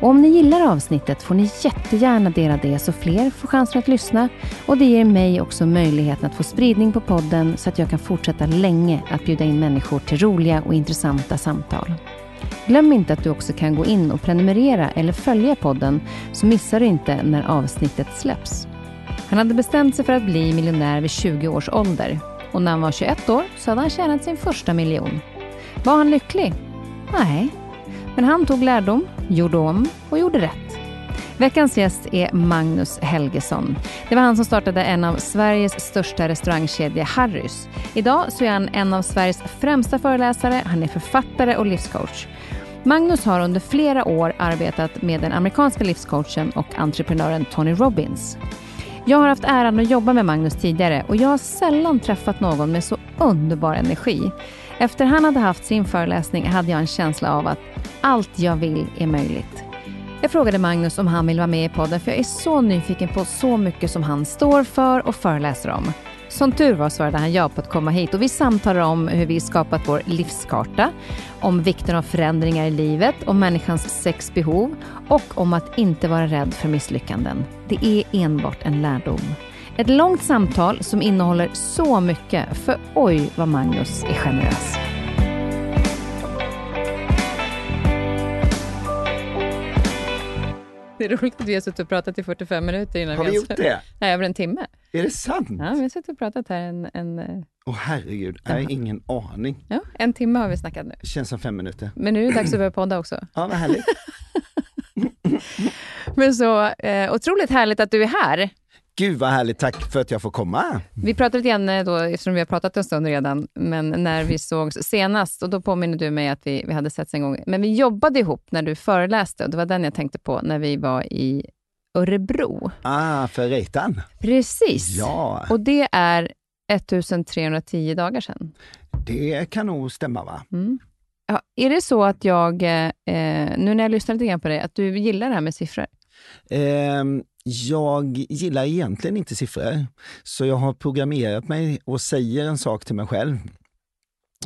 Och om ni gillar avsnittet får ni jättegärna dela det så fler får chansen att lyssna och det ger mig också möjligheten att få spridning på podden så att jag kan fortsätta länge att bjuda in människor till roliga och intressanta samtal. Glöm inte att du också kan gå in och prenumerera eller följa podden så missar du inte när avsnittet släpps. Han hade bestämt sig för att bli miljonär vid 20 års ålder och när han var 21 år så hade han tjänat sin första miljon. Var han lycklig? Nej, men han tog lärdom, gjorde om och gjorde rätt. Veckans gäst är Magnus Helgesson. Det var han som startade en av Sveriges största restaurangkedja, Harrys. Idag så är han en av Sveriges främsta föreläsare, han är författare och livscoach. Magnus har under flera år arbetat med den amerikanska livscoachen och entreprenören Tony Robbins. Jag har haft äran att jobba med Magnus tidigare och jag har sällan träffat någon med så underbar energi. Efter han hade haft sin föreläsning hade jag en känsla av att allt jag vill är möjligt. Jag frågade Magnus om han vill vara med i podden för jag är så nyfiken på så mycket som han står för och föreläser om. Som tur var svarade han ja på att komma hit och vi samtalar om hur vi skapat vår livskarta, om vikten av förändringar i livet, om människans sex behov och om att inte vara rädd för misslyckanden. Det är enbart en lärdom. Ett långt samtal som innehåller så mycket, för oj vad Magnus är generös. Det är roligt att vi har suttit och pratat i 45 minuter innan har vi, vi gjort det? Nej, över en timme. Är det sant? Ja, vi har suttit och pratat här en... en eh, Åh oh, herregud, jag har ingen aning. Ja, en timme har vi snackat nu. Känns som fem minuter. Men nu är det dags att börja podda också. Ja, vad härligt. Men så eh, otroligt härligt att du är här. Gud vad härligt, tack för att jag får komma. Vi pratade lite grann eh, då, eftersom vi har pratat en stund redan, men när vi sågs senast, och då påminner du mig att vi, vi hade setts en gång, men vi jobbade ihop när du föreläste och det var den jag tänkte på när vi var i Örebro. Ah, för Reitan. Precis. Ja. Och det är 1310 dagar sedan. Det kan nog stämma va? Mm. Ja, är det så att jag, eh, nu när jag lyssnar lite grann på dig, att du gillar det här med siffror? Eh, jag gillar egentligen inte siffror, så jag har programmerat mig och säger en sak till mig själv.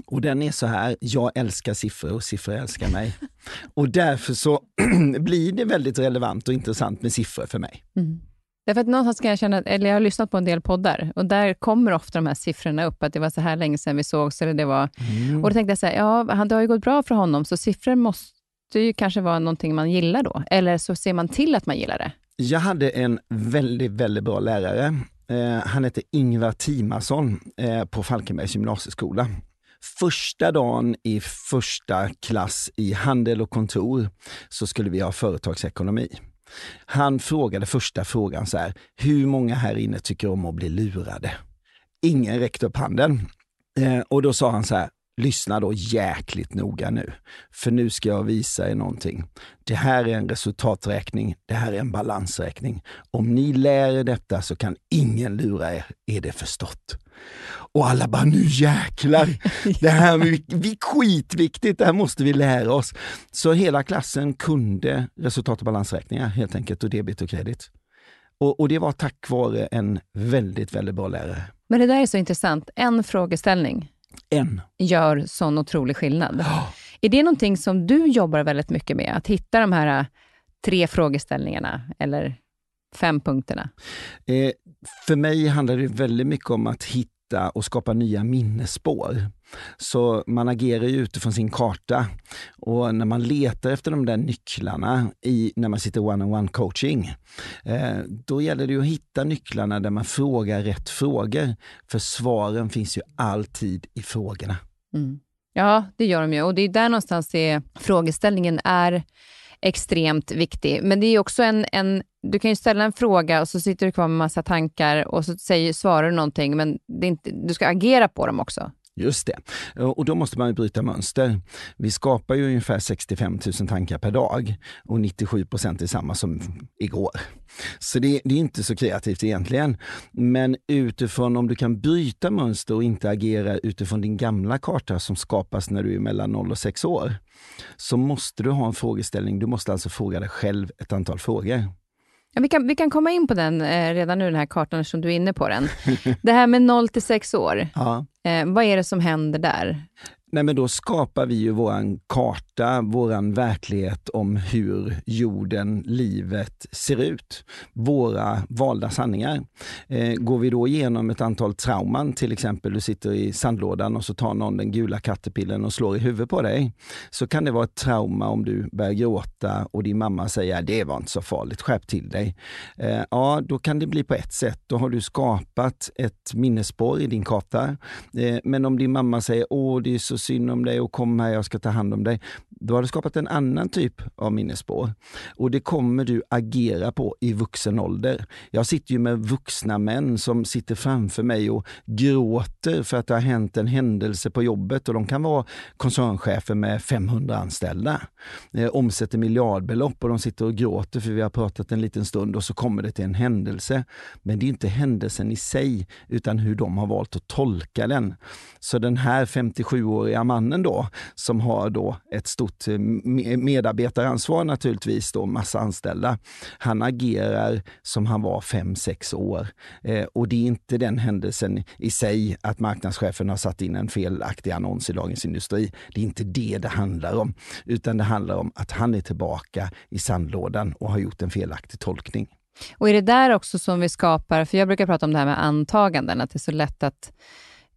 Och den är så här, jag älskar siffror och siffror älskar mig. och därför så blir det väldigt relevant och intressant med siffror för mig. Mm. Därför att någonstans kan jag känna, eller jag har lyssnat på en del poddar och där kommer ofta de här siffrorna upp, att det var så här länge sedan vi sågs. Eller det var, mm. Och då tänkte jag så här, ja, det har ju gått bra för honom, så siffror måste ju kanske vara någonting man gillar då. Eller så ser man till att man gillar det. Jag hade en väldigt, väldigt bra lärare. Eh, han hette Ingvar Timason eh, på Falkenbergs gymnasieskola. Första dagen i första klass i handel och kontor så skulle vi ha företagsekonomi. Han frågade första frågan så här, hur många här inne tycker om att bli lurade? Ingen räckte upp handen. Eh, och då sa han så här, lyssna då jäkligt noga nu. För nu ska jag visa er någonting. Det här är en resultaträkning, det här är en balansräkning. Om ni lär er detta så kan ingen lura er, är det förstått. Och alla bara, nu jäklar! Det här är vi, skitviktigt, det här måste vi lära oss. Så hela klassen kunde resultat och balansräkningar helt enkelt och debit och kredit. Och, och, det var tack vare en väldigt, väldigt bra lärare. Men det där är så intressant. En frågeställning en. gör sån otrolig skillnad. Oh. Är det någonting som du jobbar väldigt mycket med? Att hitta de här äh, tre frågeställningarna eller fem punkterna? Eh, för mig handlar det väldigt mycket om att hitta och skapa nya minnesspår. Så man agerar ju utifrån sin karta. Och när man letar efter de där nycklarna i, när man sitter one-on-one coaching, eh, då gäller det att hitta nycklarna där man frågar rätt frågor. För svaren finns ju alltid i frågorna. Mm. Ja, det gör de ju. Och det är där någonstans är, frågeställningen är extremt viktig. Men det är också en, en, du kan ju ställa en fråga och så sitter du kvar med massa tankar och så säger, svarar du någonting, men det är inte, du ska agera på dem också. Just det. Eh, och då måste man ju bryta mönster. Vi skapar ju ungefär 65 000 tankar per dag och 97 procent är samma som igår. Så det, det, är inte så kreativt egentligen. Men utifrån om du kan bryta mönster och inte agera utifrån din gamla karta som skapas när du är mellan 0 och 6 år, så måste du ha en frågeställning. Du måste alltså fråga dig själv ett antal frågor. Ja, vi, kan, vi kan komma in på den eh, redan nu, den här kartan, eftersom du är inne på den. det här med 0 till 6 år, ja. eh, vad är det som händer där? Nej, men då skapar vi ju våran karta, våran verklighet om hur jorden, livet ser ut. Våra valda sanningar. Eh, går vi då igenom ett antal trauman, till exempel du sitter i sandlådan och så tar någon den gula kattepillen och slår i huvudet på dig, så kan det vara ett trauma om du börjar gråta och din mamma säger det var inte så farligt, skärp till dig. Eh, ja, då kan det bli på ett sätt. Då har du skapat ett minnesspår i din karta. Eh, men om din mamma säger åh, det är så synd om dig och kom här, jag ska ta hand om dig. Då har du skapat en annan typ av minnesspår. Och det kommer du agera på i vuxen ålder. Jag sitter ju med vuxna män som sitter framför mig och gråter för att det har hänt en händelse på jobbet och de kan vara koncernchefer med 500 anställda. Eh, omsätter miljardbelopp och de sitter och gråter för vi har pratat en liten stund och så kommer det till en händelse. Men det är inte händelsen i sig utan hur de har valt att tolka den. Så den här 57-åriga mannen då, som har då ett stort mot eh, medarbetaransvar naturligtvis, då, massa anställda. Han agerar som han var fem sex år. Eh, och det är inte den händelsen i sig att marknadschefen har satt in en felaktig annons i Dagens Industri. Det är inte det det handlar om, utan det handlar om att han är tillbaka i sandlådan och har gjort en felaktig tolkning. Och är det där också som vi skapar, för jag brukar prata om det här med antaganden, att det är så lätt att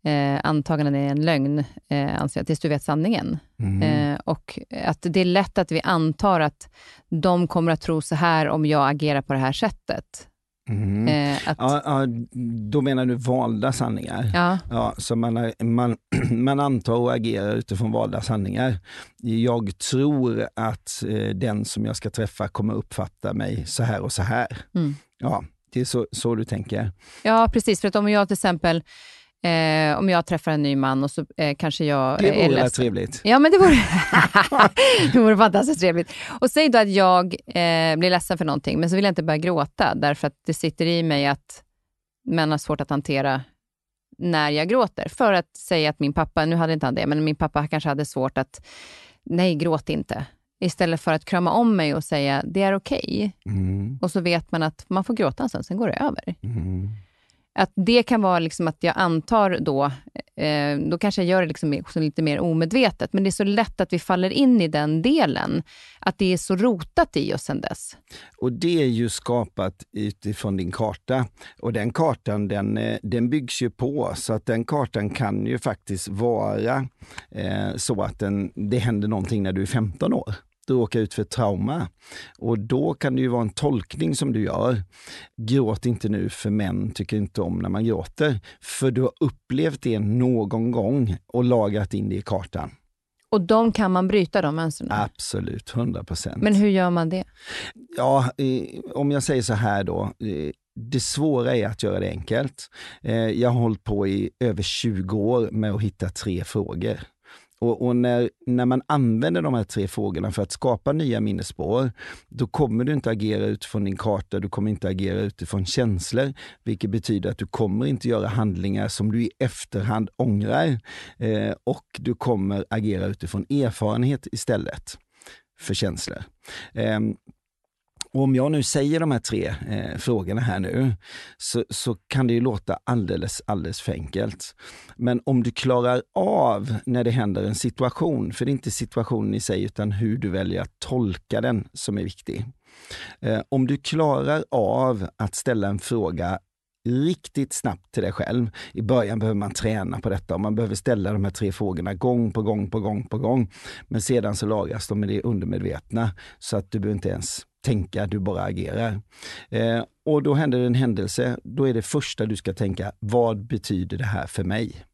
eh, antaganden är en lögn, eh, anser jag, tills du vet sanningen. Mm. Eh, och att det är lätt att vi antar att de kommer att tro så här om jag agerar på det här sättet. Mm. Eh, att... ja, ja, då menar du valda sanningar? Ja. ja så man, man, man antar och agerar utifrån valda sanningar. Jag tror att eh, den som jag ska träffa kommer uppfatta mig så här och så här. Mm. Ja, det är så, så du tänker? Ja, precis. För att om jag till exempel Eh, om jag träffar en ny man och så eh, kanske jag Det vore är trevligt. Ja, men det vore, det vore fantastiskt trevligt. Och säg då att jag eh, blir ledsen för någonting, men så vill jag inte börja gråta, därför att det sitter i mig att män har svårt att hantera när jag gråter. För att säga att min pappa, nu hade inte han det, men min pappa kanske hade svårt att, nej, gråt inte. Istället för att krama om mig och säga, det är okej. Okay. Mm. Och så vet man att man får gråta sen, sen går det över. Mm. Att det kan vara liksom att jag antar då, eh, då kanske jag gör det liksom lite mer omedvetet, men det är så lätt att vi faller in i den delen. Att det är så rotat i oss sen dess. Och det är ju skapat utifrån din karta. Och den kartan den, eh, den byggs ju på, så att den kartan kan ju faktiskt vara eh, så att den, det händer någonting när du är 15 år du råkar ut för trauma. Och då kan det ju vara en tolkning som du gör. Gråt inte nu för män tycker inte om när man gråter. För du har upplevt det någon gång och lagrat in det i kartan. Och de kan man bryta, de mönstren? Absolut, 100 procent. Men hur gör man det? Ja, om jag säger så här då. Det svåra är att göra det enkelt. Eh, jag har hållit på i över 20 år med att hitta tre frågor och, och, när, när man använder de här tre frågorna för att skapa nya minnesspår, då kommer du inte agera utifrån din karta, du kommer inte agera utifrån känslor, vilket betyder att du kommer inte göra handlingar som du i efterhand ångrar. Eh, och du kommer agera utifrån erfarenhet istället för känslor. Eh, och om jag nu säger de här tre eh, frågorna här nu, så, så kan det ju låta alldeles, alldeles för enkelt. Men om du klarar av när det händer en situation, för det är inte situationen i sig utan hur du väljer att tolka den som är viktig. Eh, om du klarar av att ställa en fråga riktigt snabbt till dig själv. I början behöver man träna på detta och man behöver ställa de här tre frågorna gång på gång på gång på gång. Men sedan så lagras de i det undermedvetna så att du behöver inte ens tänka, du bara agerar. Eh, och då händer en händelse, då är det första du ska tänka, vad betyder det här för mig?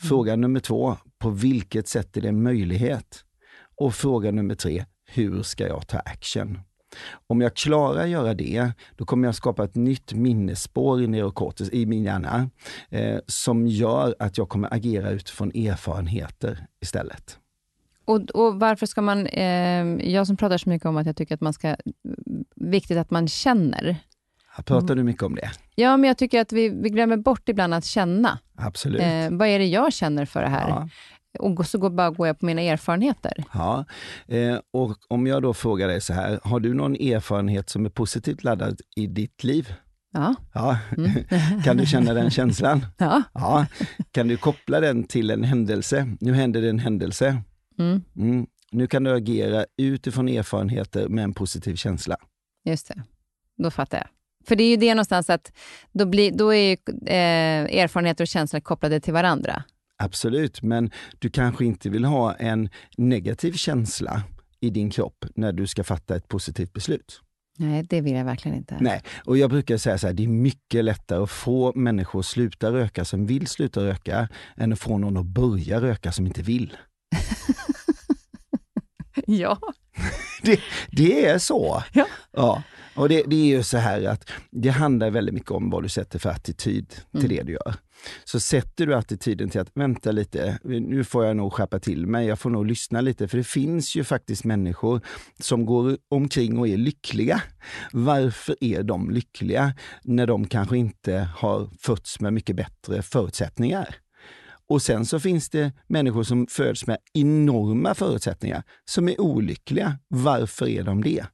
Fråga mm. nummer två, på vilket sätt är det en möjlighet? Och fråga nummer tre, hur ska jag ta action? Om jag klarar att göra det, då kommer jag skapa ett nytt minnesspår i neurokortex, i min hjärna, eh, som gör att jag kommer agera utifrån erfarenheter istället. Och, och, varför ska man... Eh, jag som pratar så mycket om att jag tycker att man ska... Viktigt att man känner. pratar du mycket om det? Ja, men jag tycker att vi, vi glömmer bort ibland att känna. Absolut. Eh, vad är det jag känner för det här? Ja. Och så går, bara går jag på mina erfarenheter. Ja, eh, och om jag då frågar dig så här, har du någon erfarenhet som är positivt laddad i ditt liv? Ja. ja. Mm. kan du känna den känslan? Ja. ja. Kan du koppla den till en händelse? Nu händer det en händelse. Mm. Mm. Nu kan du agera utifrån erfarenheter med en positiv känsla. Just det, då fattar jag. För det är ju det någonstans att då, blir, då är ju, eh, erfarenheter och känslor kopplade till varandra. Absolut, men du kanske inte vill ha en negativ känsla i din kropp när du ska fatta ett positivt beslut. Nej, det vill jag verkligen inte. Nej, och jag brukar säga så här, det är mycket lättare att få människor att sluta röka som vill sluta röka, än att få någon att börja röka som inte vill. ja. det, det är så. Ja. ja. Och det, det, är ju så här att det handlar väldigt mycket om vad du sätter för attityd till mm. det du gör. Så sätter du attityden till att vänta lite, nu får jag nog skärpa till mig, jag får nog lyssna lite, för det finns ju faktiskt människor som går omkring och är lyckliga. Varför är de lyckliga när de kanske inte har fötts med mycket bättre förutsättningar? Och sen så finns det människor som föds med enorma förutsättningar som är olyckliga. Varför är de det?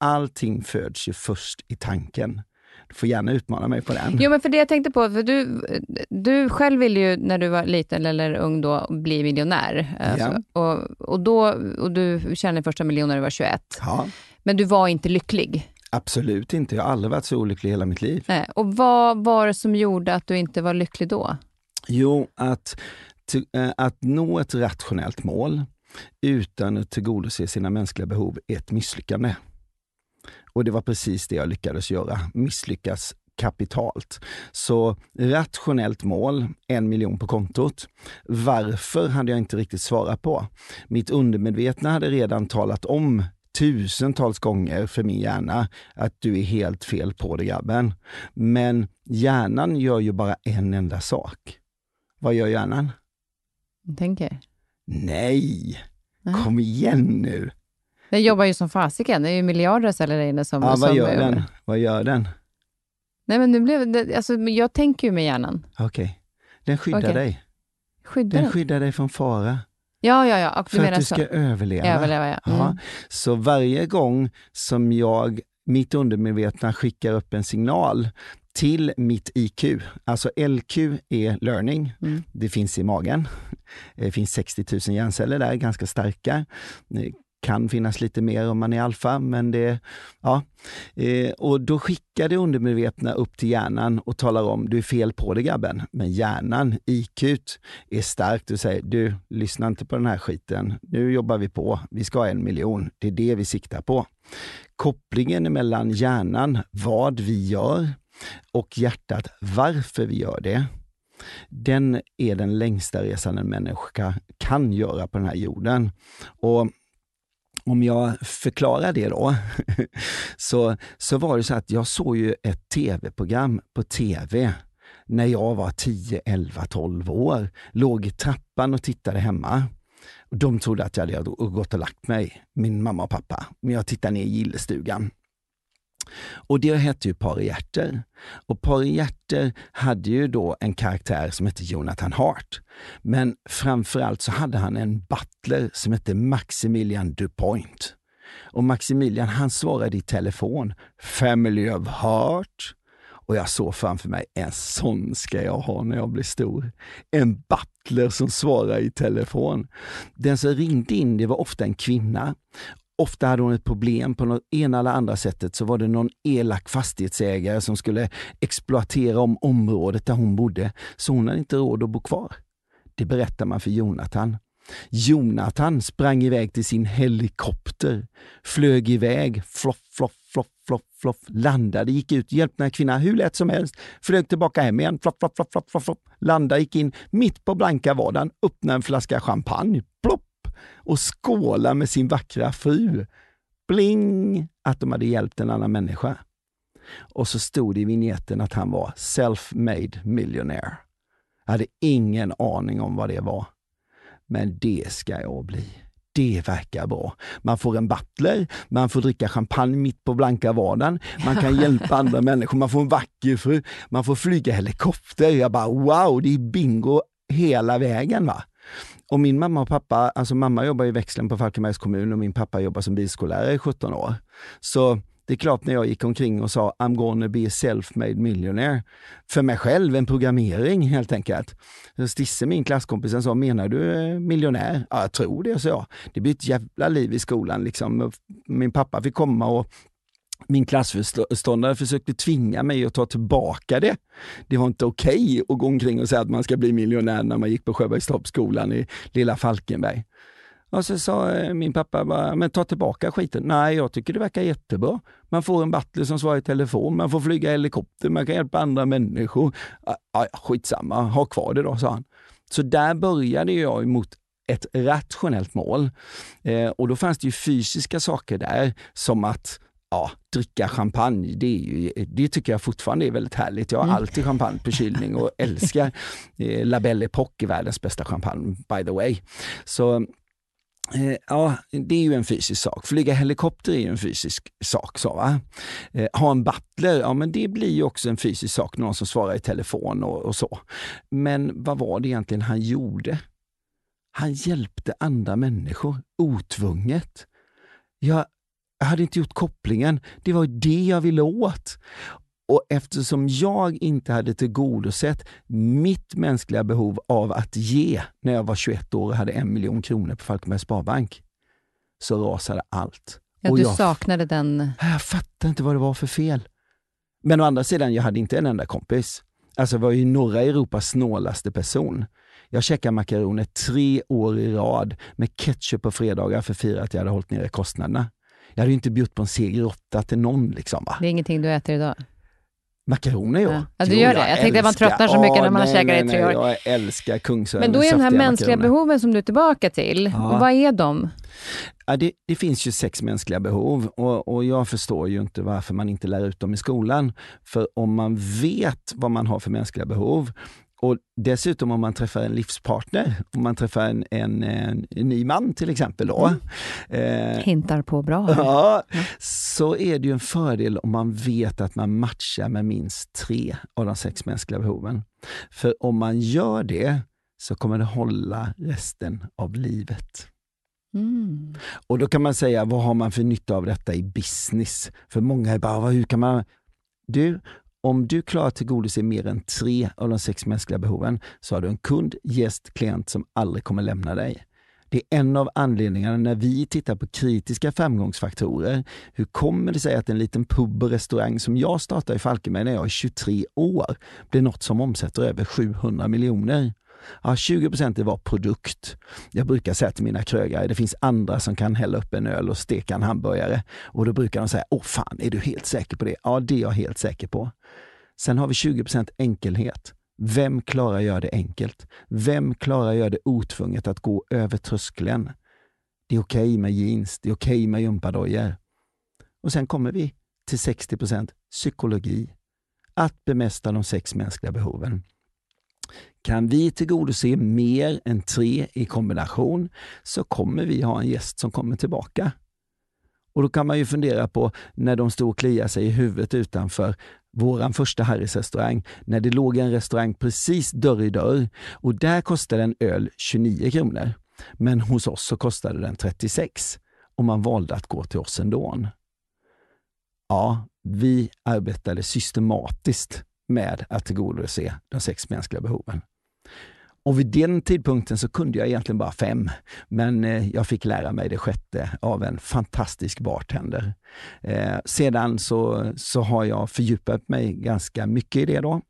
Allting föds ju först i tanken. Du får gärna utmana mig på den. Jo, men för det jag tänkte på, för du, du själv ville ju när du var liten eller ung då bli miljonär. Alltså, ja. och, och, då, och du tjänade första miljonen när du var 21. Ja. Men du var inte lycklig? Absolut inte. Jag har aldrig varit så olycklig i hela mitt liv. Nej. Och vad var det som gjorde att du inte var lycklig då? Jo, att, eh, att nå ett rationellt mål utan att tillgodose sina mänskliga behov är ett misslyckande. Och det var precis det jag lyckades göra, misslyckas kapitalt. Så rationellt mål, en miljon på kontot. Varför hade jag inte riktigt svarat på. Mitt undermedvetna hade redan talat om tusentals gånger för min hjärna att du är helt fel på det grabben. Men hjärnan gör ju bara en enda sak. Vad gör hjärnan? Tänker. Nej! Kom igen nu! Den jobbar ju som fasiken. Det är ju miljarder celler där inne som... Ja, vad som gör den? Vad gör den? Nej, men nu blev det, alltså, jag tänker ju med hjärnan. Okej. Okay. Den skyddar okay. dig. Skyddar den, den skyddar dig från fara. Ja, ja, ja. för att du ska så. överleva. överleva ja. Mm. ja. Så varje gång som jag, mitt undermedvetna, skickar upp en signal till mitt IQ. Alltså LQ är learning, mm. det finns i magen. Det finns 60 000 hjärnceller där, ganska starka kan finnas lite mer om man är alfa, men det, ja. Eh, och då skickar det undermedvetna upp till hjärnan och talar om, du är fel på det grabben. Men hjärnan, IQ, är starkt och säger, du, lyssna inte på den här skiten. Nu jobbar vi på, vi ska ha en miljon. Det är det vi siktar på. Kopplingen mellan hjärnan, vad vi gör, och hjärtat, varför vi gör det, den är den längsta resan en människa kan göra på den här jorden. Och om jag förklarar det då, så, så var det så att jag såg ju ett tv-program på tv när jag var 10, 11, 12 år. Låg i trappan och tittade hemma. De trodde att jag hade gått och lagt mig, min mamma och pappa. Men jag tittade ner i gillestugan. Och det hette ju Pari Hjärter. Och i Hjärter hade ju då en karaktär som hette Jonathan Hart. Men framförallt så hade han en butler som hette Maximilian DuPoint. Och Maximilian han svarade i telefon, Family of Heart. Och jag såg framför mig, en sån ska jag ha när jag blir stor. En butler som svarar i telefon. Den som ringde in, det var ofta en kvinna. Ofta hade hon ett problem på något ena eller andra sättet så var det någon elak fastighetsägare som skulle exploatera om området där hon bodde, så hon hade inte råd att bo kvar. Det berättar man för Jonathan. Jonathan sprang iväg till sin helikopter, flög iväg, floff, floff, floff, floff, floff, landade, gick ut, hjälpte den här kvinnan hur lätt som helst, flög tillbaka hem igen, floff, floff, floff, floff, floff, floff, landade, gick in mitt på blanka vardagen, öppnade en flaska champagne, plopp, och skåla med sin vackra fru. Bling! Att de hade hjälpt en annan människa. Och så stod det i vignetten att han var self-made millionaire. Jag hade ingen aning om vad det var. Men det ska jag bli. Det verkar bra. Man får en butler, man får dricka champagne mitt på blanka vardagen, man kan hjälpa andra människor, man får en vacker fru, man får flyga helikopter. Jag bara wow, det är bingo hela vägen. va. Och min mamma och pappa, alltså mamma jobbar i växeln på Falkenbergs kommun och min pappa jobbar som bilskollärare i 17 år. Så det är klart när jag gick omkring och sa I'm gonna be a self-made millionaire. För mig själv, en programmering helt enkelt. Stisse, min klasskompis, sa, menar du eh, miljonär? Ja, jag tror det, sa jag. Det blir ett jävla liv i skolan liksom. Min pappa fick komma och min klassförståndare försökte tvinga mig att ta tillbaka det. Det var inte okej okay att gå omkring och säga att man ska bli miljonär när man gick på Sjöbergstorpsskolan i lilla Falkenberg. Och så sa eh, min pappa bara, men ta tillbaka skiten. Nej, jag tycker det verkar jättebra. Man får en butler som svarar i telefon, man får flyga helikopter, man kan hjälpa andra människor. Ah, ah, ja, skitsamma, ha kvar det då, sa han. Så där började jag mot ett rationellt mål. Eh, och då fanns det ju fysiska saker där, som att ja, dricka champagne, det, ju, det, tycker jag fortfarande är väldigt härligt. Jag har mm. alltid champagne på kylning och älskar eh, La Belle Époque, världens bästa champagne by the way. Så eh, ja, det är ju en fysisk sak. Flyga helikopter är ju en fysisk sak. Så, va? Eh, ha en butler, ja men det blir ju också en fysisk sak, någon som svarar i telefon och, och så. Men vad var det egentligen han gjorde? Han hjälpte andra människor otvunget. Jag jag hade inte gjort kopplingen. Det var det jag ville åt. Och eftersom jag inte hade tillgodosett mitt mänskliga behov av att ge när jag var 21 år och hade en miljon kronor på Falkenbergs Sparbank, så rasade allt. Ja, och du jag, saknade den... Jag fattade inte vad det var för fel. Men å andra sidan, jag hade inte en enda kompis. Alltså jag var ju norra Europas snålaste person. Jag käkade makaroner tre år i rad med ketchup på fredagar för att fira att jag hade hållit nere kostnaderna. Jag hade ju inte bjudit på en seger åtta till någon. Liksom, va? Det är ingenting du äter idag? Makaroner ja. ja du gör det? Jag, jag tänkte att man tröttnar så mycket när man har käkat i tre år. Jag älskar Kungsörnen. Men då är de här mänskliga makaroner. behoven som du är tillbaka till, ja. vad är de? Ja, det, det, finns ju sex mänskliga behov och, och jag förstår ju inte varför man inte lär ut dem i skolan. För om man vet vad man har för mänskliga behov och dessutom om man träffar en livspartner, om man träffar en, en, en, en ny man till exempel då. Mm. Eh, Hintar på bra. Ja, ja, så är det ju en fördel om man vet att man matchar med minst tre av de sex mänskliga behoven. För om man gör det så kommer det hålla resten av livet. Mm. Och då kan man säga, vad har man för nytta av detta i business? För många är bara, hur kan man... Du, om du klarar att tillgodose mer än tre av de sex mänskliga behoven så har du en kund, gäst, klient som aldrig kommer lämna dig. Det är en av anledningarna när vi tittar på kritiska framgångsfaktorer. Hur kommer det sig att en liten pub och restaurang som jag startade i Falkenberg när jag är 23 år blir något som omsätter över 700 miljoner? Ja, 20 procent var produkt. Jag brukar säga till mina krögare, det finns andra som kan hälla upp en öl och steka en hamburgare. Och då brukar de säga, åh fan, är du helt säker på det? Ja, det är jag helt säker på. Sen har vi 20 procent enkelhet. Vem klarar att göra det enkelt? Vem klarar att göra det otvunget att gå över tröskeln? Det är okej okay med jeans, det är okej okay med gympadojor. Och sen kommer vi till 60 procent psykologi. att bemästra de sex mänskliga behoven. Kan vi tillgodose mer än tre i kombination så kommer vi ha en gäst som kommer tillbaka. Och då kan man ju fundera på när de stod och kliade sig i huvudet utanför våran första Harrys restaurang, när det låg en restaurang precis dörr i dörr och där kostade en öl 29 kronor. Men hos oss så kostade den 36 och man valde att gå till oss ändå. Ja, vi arbetade systematiskt med att tillgodose de sex mänskliga behoven. Och vid den tidpunkten så kunde jag egentligen bara fem, men eh, jag fick lära mig det sjätte av en fantastisk bartender. Eh, sedan så, så har jag fördjupat mig ganska mycket i det då.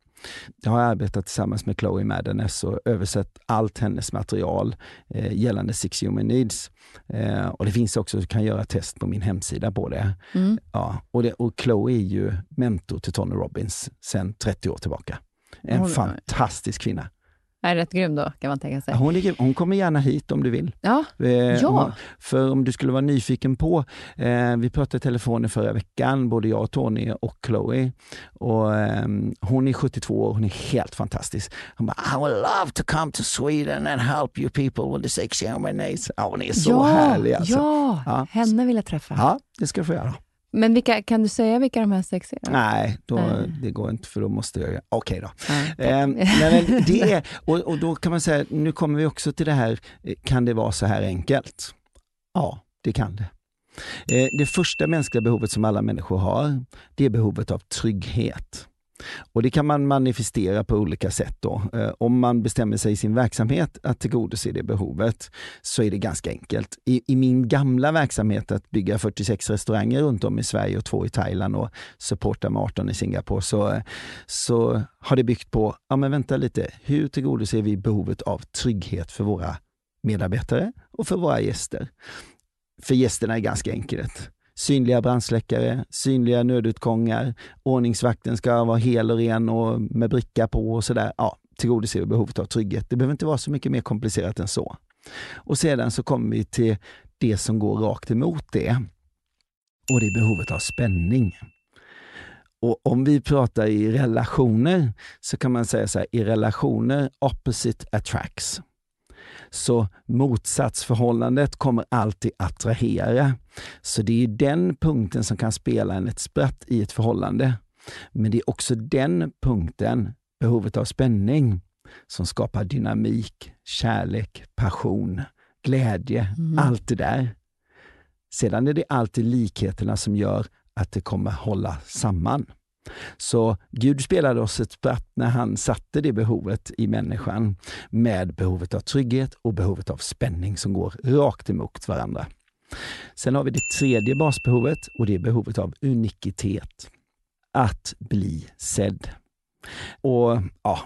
Jag har arbetat tillsammans med Chloe Madness och översatt allt hennes material eh, gällande Six Human Needs. Eh, och det finns också, du kan göra test på min hemsida på det. Mm. Ja, och, det, och Chloe är ju mentor till Tony Robbins sedan 30 år tillbaka. En fantastisk kvinna är rätt grym då, kan man tänka sig. Hon, är, hon kommer gärna hit om du vill. Ja. Eh, ja. för om du skulle vara nyfiken på, eh, vi pratade i telefon förra veckan, både jag och Tony och Chloe. Och, eh, hon är 72 år, hon är helt fantastisk. Hon bara, I would love to come to Sweden and help you people with human needs. Ja, hon är så ja, härlig alltså. Ja, ja, henne vill jag träffa. Ja, det ska du få göra. Men vilka, kan du säga vilka de här sex är? Nej, då, Nej. det går inte för då måste jag... Okej okay då. Eh, men det är, och, och då kan man säga, nu kommer vi också till det här, eh, kan det vara så här enkelt? Ja, det kan det. Eh, det första mänskliga behovet som alla människor har, det är behovet av trygghet. Och Det kan man manifestera på olika sätt. Då. Eh, om man bestämmer sig i sin verksamhet att tillgodose det behovet så är det ganska enkelt. I, I, min gamla verksamhet att bygga 46 restauranger runt om i Sverige och två i Thailand och supporta med 18 i Singapore så, så har det byggt på, ja men vänta lite, hur tillgodoser vi behovet av trygghet för våra medarbetare och för våra gäster? För gästerna är ganska enkelt synliga brandsläckare, synliga nödutgångar, ordningsvakten ska vara hel och ren och med bricka på och sådär. Ja, tillgodoser behovet av trygghet. Det behöver inte vara så mycket mer komplicerat än så. Och sedan så kommer vi till det som går rakt emot det. Och det är behovet av spänning. Och om vi pratar i relationer så kan man säga så här, i relationer opposite attracts. Så motsatsförhållandet kommer alltid attrahera. Så det är den punkten som kan spela en ett spratt i ett förhållande. Men det är också den punkten, behovet av spänning, som skapar dynamik, kärlek, passion, glädje, mm. allt det där. Sedan är det alltid likheterna som gör att det kommer hålla samman. Så Gud spelade oss ett spratt när han satte det behovet i människan med behovet av trygghet och behovet av spänning som går rakt emot varandra. Sen har vi det tredje basbehovet och det är behovet av unikitet. Att bli sedd. Och ja,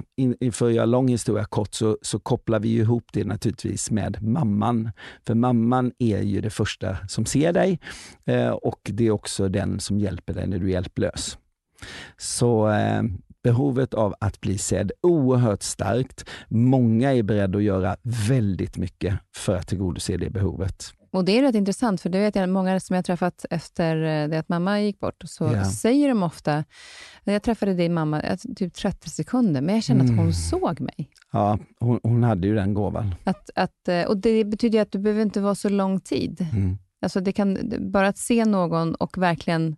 För att göra lång historia kort så, så kopplar vi ihop det naturligtvis med mamman. För mamman är ju det första som ser dig eh, och det är också den som hjälper dig när du är hjälplös. Så eh, behovet av att bli sedd, oerhört starkt. Många är beredda att göra väldigt mycket för att tillgodose det behovet. Och Det är rätt intressant, för det vet jag många som jag träffat efter eh, det att mamma gick bort, så yeah. säger de ofta, jag träffade din mamma typ 30 sekunder, men jag kände mm. att hon mm. såg mig. Ja, hon, hon, hade ju den gåvan. Att, att, eh, och Det betyder att du behöver inte vara så lång tid. Mm. Alltså det kan, bara att se någon och verkligen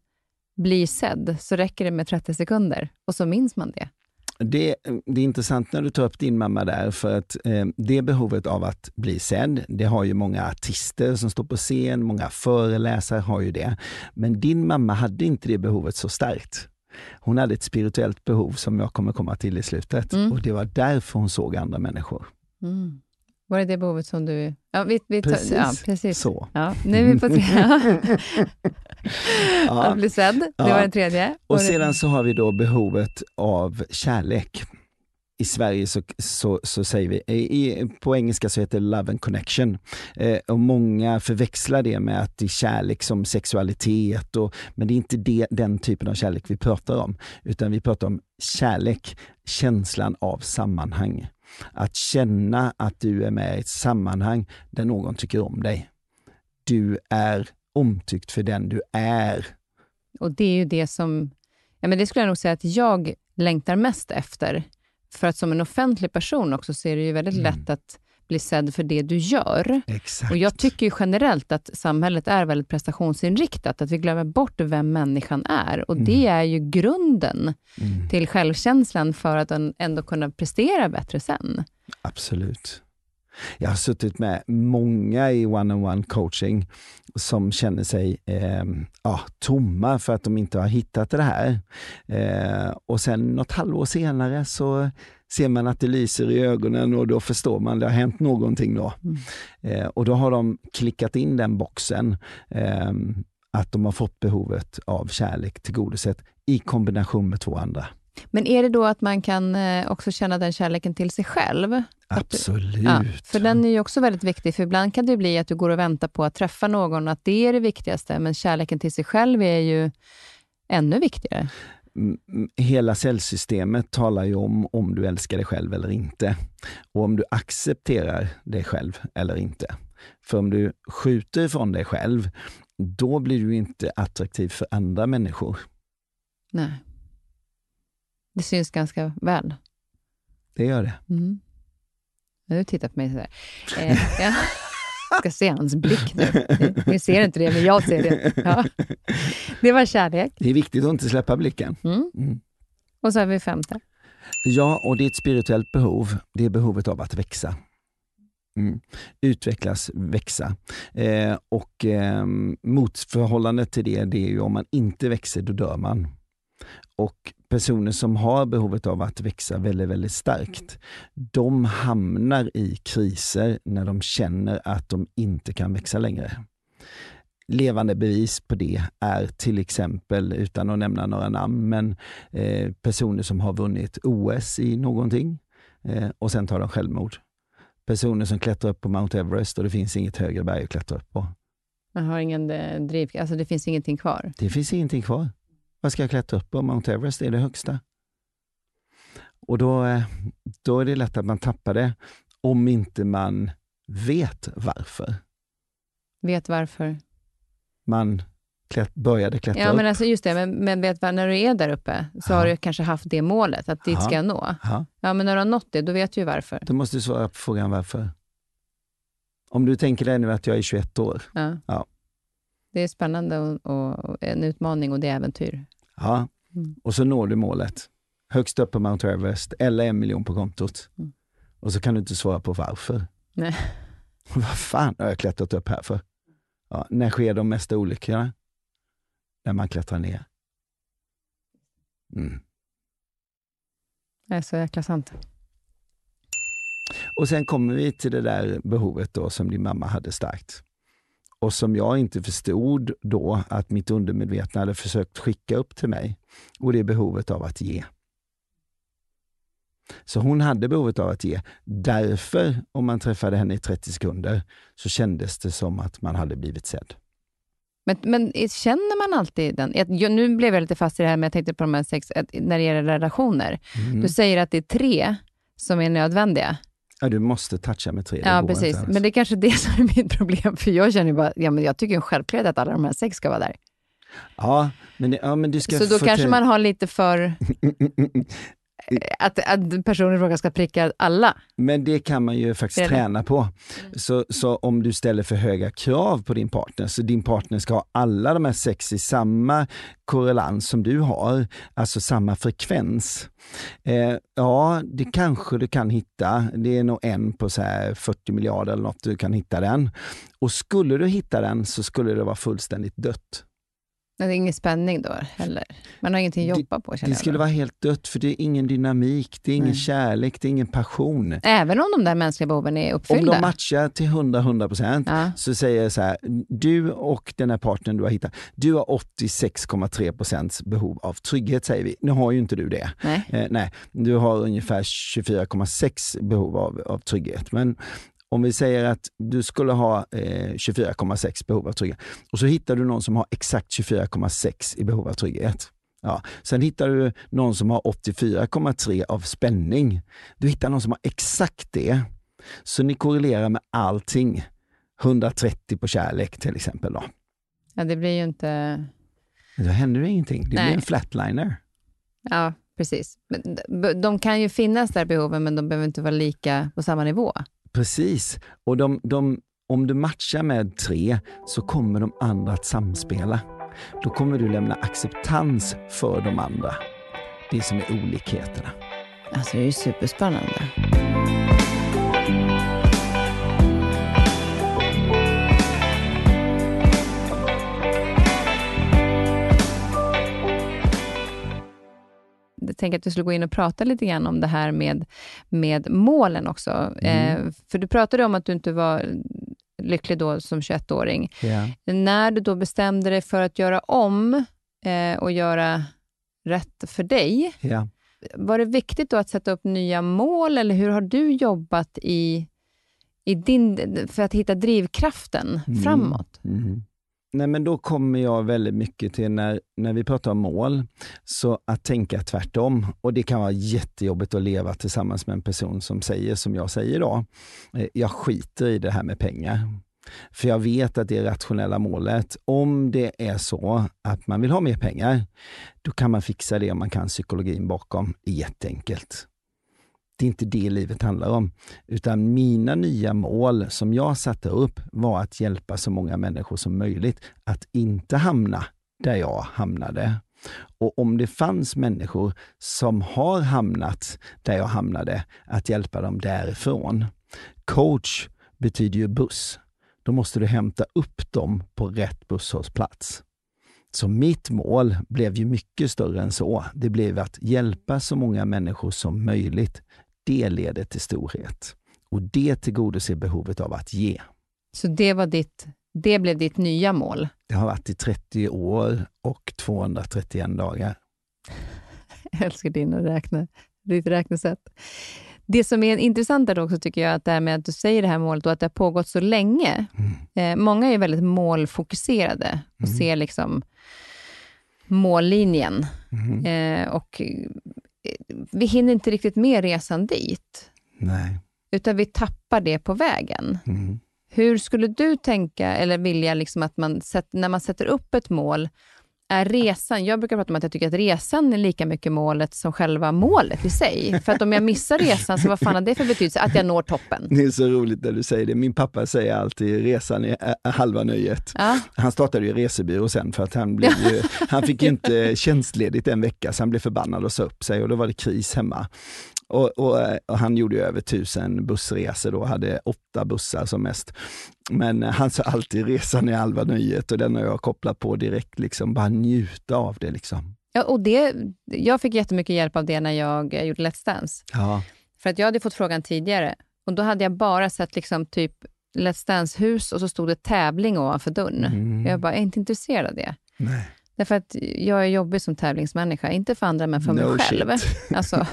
blir sedd, så räcker det med 30 sekunder och så minns man det. Det, det är intressant när du tar upp din mamma där, för att eh, det behovet av att bli sedd, det har ju många artister som står på scen, många föreläsare har ju det. Men din mamma hade inte det behovet så starkt. Hon hade ett spirituellt behov som jag kommer komma till i slutet mm. och det var därför hon såg andra människor. Mm. Var det det behovet som du... Ja, vi, vi tar, precis, ja, precis så. Ja, nu är vi på tre. ja. Att bli sedd, det var den tredje. Och sedan så har vi då behovet av kärlek. I Sverige så, så, så säger vi, i, på engelska så heter det love and connection. Eh, och många förväxlar det med att det är kärlek som sexualitet, och, men det är inte det, den typen av kärlek vi pratar om. Utan vi pratar om kärlek, känslan av sammanhang. Att känna att du är med i ett sammanhang där någon tycker om dig. Du är omtyckt för den du är. Och det är ju det som, ja men det skulle jag nog säga att jag längtar mest efter. För att som en offentlig person också så är det ju väldigt Mm. lätt att bli sedd för det du gör. Exakt. Och Jag tycker generellt att samhället är väldigt prestationsinriktat, att vi glömmer bort vem människan är. Och det är ju grunden Mm, till självkänslan för att ändå kunna prestera bättre sen. absolut. Jag har suttit med många i one-on-one coaching som känner sig eh, ja, tomma för att de inte har hittat det här. Eh, och sen något halvår senare så ser man att det lyser i ögonen och då förstår man det har hänt någonting då. Mm. Eh, och då har de klickat in den boxen, eh, att de har fått behovet av kärlek tillgodosett i kombination med två andra. Men är det då att man kan eh, också känna den kärleken till sig själv? Att du- Absolut. Ja, för den är ju också väldigt viktig, för ibland kan det bli att du går och väntar på att träffa någon, att det är det viktigaste, men kärleken till sig själv är ju ännu viktigare. Hela cellsystemet talar ju om om du älskar dig själv eller inte. Och om du accepterar dig själv eller inte. För om du skjuter ifrån dig själv, då blir du inte attraktiv för andra människor. Nej. Det syns ganska väl. Det gör det. Mm. Nu tittar på mig sådär. Eh, ja. Jag ska se hans blick nu. Ni ser inte det, men jag ser det. Ja. Det var kärlek. Det är viktigt att inte släppa blicken. Mm. Mm. Och så har vi femte. Ja, och det är ett spirituellt behov. Det är behovet av att växa. Mm. Utvecklas, växa. Eh, och eh, motförhållandet till det, det är ju om man inte växer, då dör man. Och personer som har behovet av att växa väldigt, väldigt starkt, de hamnar i kriser när de känner att de inte kan växa längre. Levande bevis på det är till exempel, utan att nämna några namn, men eh, personer som har vunnit OS i någonting eh, och sen tar de självmord. Personer som klättrar upp på Mount Everest och det finns inget högre berg att klättra upp på. Man har ingen eh, driv, alltså det finns ingenting kvar. Det finns ingenting kvar. Vad ska jag klättra upp på? Mount Everest är det högsta. Och då, eh, då är det lätt att man tappar det om inte man vet varför Vet varför? man klätt, började klättra Ja, upp. men alltså just det, men, men vet vad, när du är där uppe så Ja. har du kanske haft det målet, att dit Ja. ska jag nå. Ja, Ja, men när du har nått det, då vet du ju varför. då måste du svara på frågan varför. Om du tänker dig nu att jag är 21 år, Ja. Ja. Det är spännande och, och en utmaning och det är äventyr. Ja, Mm. och så når du målet. Högst upp på Mount Everest eller en miljon på kontot. Mm. Och så kan du inte svara på varför. Nej. Vad fan har jag klättrat upp här för? Ja, när sker de mesta olyckorna? När man klättrar ner. Mm. Det är så jäkla sant. Och sen kommer vi till det där behovet då som din mamma hade starkt. Och som jag inte förstod då att mitt undermedvetna hade försökt skicka upp till mig. Och det är behovet av att ge. Så hon hade behovet av att ge. Därför, om man träffade henne i 30 sekunder, så kändes det som att man hade blivit sedd. Men, men känner man alltid den? Jag, nu blev jag lite fast i det här, men jag tänkte på de här sex, när det gäller relationer. Mm. Du säger att det är tre som är nödvändiga. Ja, du måste toucha med tre. det Ja, går precis. Men det är kanske det som är mitt problem, för jag känner ju bara, ja men jag tycker ju självklart att alla de här sex ska vara där. Ja, men, det, ja, men du ska Så då kanske man har lite för, att, att personen i fråga ska pricka alla. Men det kan man ju faktiskt Det träna på. Så, så om du ställer för höga krav på din partner, så din partner ska ha alla de här sex i samma korrelans som du har, alltså samma frekvens. Eh, ja, det kanske du kan hitta. Det är nog en på så här 40 miljarder eller något du kan hitta den. Och skulle du hitta den så skulle det vara fullständigt dött. Det är ingen spänning då heller. Man har ingenting att Det- jobba på känner Det jag skulle då. vara helt dött för det är ingen dynamik, det är ingen Nej. kärlek, det är ingen passion. Även om de där mänskliga behoven är Om uppfyllda. de matchar till 100-100 procent ja. så säger jag så här, du och den här partnern du har hittat, du har 86,3 procents behov av trygghet säger vi. Nu har ju inte du det. Nej. Eh, nej, du har ungefär 24,6 behov av, av trygghet. Men om vi säger att du skulle ha eh, 24,6 behov av trygghet och så hittar du någon som har exakt 24,6 i behov av trygghet. Ja. Sen hittar du någon som har 84,3 av spänning. Du hittar någon som har exakt det. Så ni korrelerar med allting. 130 på kärlek till exempel. Då, ja, det blir ju inte... Då händer det ingenting. Det Nej. blir en flatliner. Ja, Precis. Men de kan ju finnas där behoven, men de behöver inte vara lika på samma nivå. Precis. Och de, de, om du matchar med tre så kommer de andra att samspela. Då kommer du lämna acceptans för de andra. Det som är olikheterna. Alltså det är ju superspännande. Tänker att vi skulle gå in och prata lite grann om det här med, med målen också. Eh, för du pratade om att du inte var lycklig då som 21-åring. Ja. När du då bestämde dig för att göra om eh, och göra rätt för dig, Ja. var det viktigt då att sätta upp nya mål, eller hur har du jobbat i, i din, för att hitta drivkraften Mm. framåt? Mm. Nej, men då kommer jag väldigt mycket till när, när vi pratar om mål, så att tänka tvärtom. Och det kan vara jättejobbigt att leva tillsammans med en person som säger som jag säger idag. Eh, jag skiter i det här med pengar. För jag vet att det är rationella målet. Om det är så att man vill ha mer pengar, då kan man fixa det om man kan psykologin bakom. Det är jätteenkelt. Det är inte det livet handlar om. Utan mina nya mål som jag satte upp var att hjälpa så många människor som möjligt att inte hamna där jag hamnade. Och om det fanns människor som har hamnat där jag hamnade, att hjälpa dem därifrån. Coach betyder ju buss. Då måste du hämta upp dem på rätt busshållplats. Så mitt mål blev ju mycket större än så. Det blev att hjälpa så många människor som möjligt. Det leder till storhet. Och det tillgodoser behovet av att ge. Så det, var ditt, det blev ditt nya mål. Det har varit i 30 år och 231 dagar. Jag älskar din räkne, ditt räknesätt. Det som är intressant där också tycker jag, att det här med att du säger det här målet och att det har pågått så länge. Eh, många är väldigt målfokuserade och ser liksom mållinjen. Eh, och vi hinner inte riktigt med resan dit, Nej. utan vi tappar det på vägen. Mm. Hur skulle du tänka, eller vilja liksom att man när man sätter upp ett mål, är resan, jag brukar prata om att jag tycker att resan är lika mycket målet som själva målet i sig. För att om jag missar resan, så vad fan har det för betydelse? Att jag når toppen. Det är så roligt när du säger det. Min pappa säger alltid resan är halva nöjet. Ja, Han startade ju resebyrå sen för att han, blev ju, han fick inte tjänstledigt en vecka så han blev förbannad och sa upp sig och då var det kris hemma. Och, och, och han gjorde över tusen bussresor då, hade åtta bussar som mest. Men eh, han sa alltid resan är halva nöjet och den har jag kopplat på direkt, liksom bara njuta av det liksom. ja och det, jag fick jättemycket hjälp av det när jag eh, gjorde Let's Dance. Ja. För att jag hade fått frågan tidigare och då hade jag bara sett liksom typ Let's Dance-hus och så stod det tävling ovanför dörren. Mm. Jag bara, jag är inte intresserad av det. Nej. Därför att jag är jobbig som tävlingsmänniska, inte för andra men för mig No själv. shit. Alltså,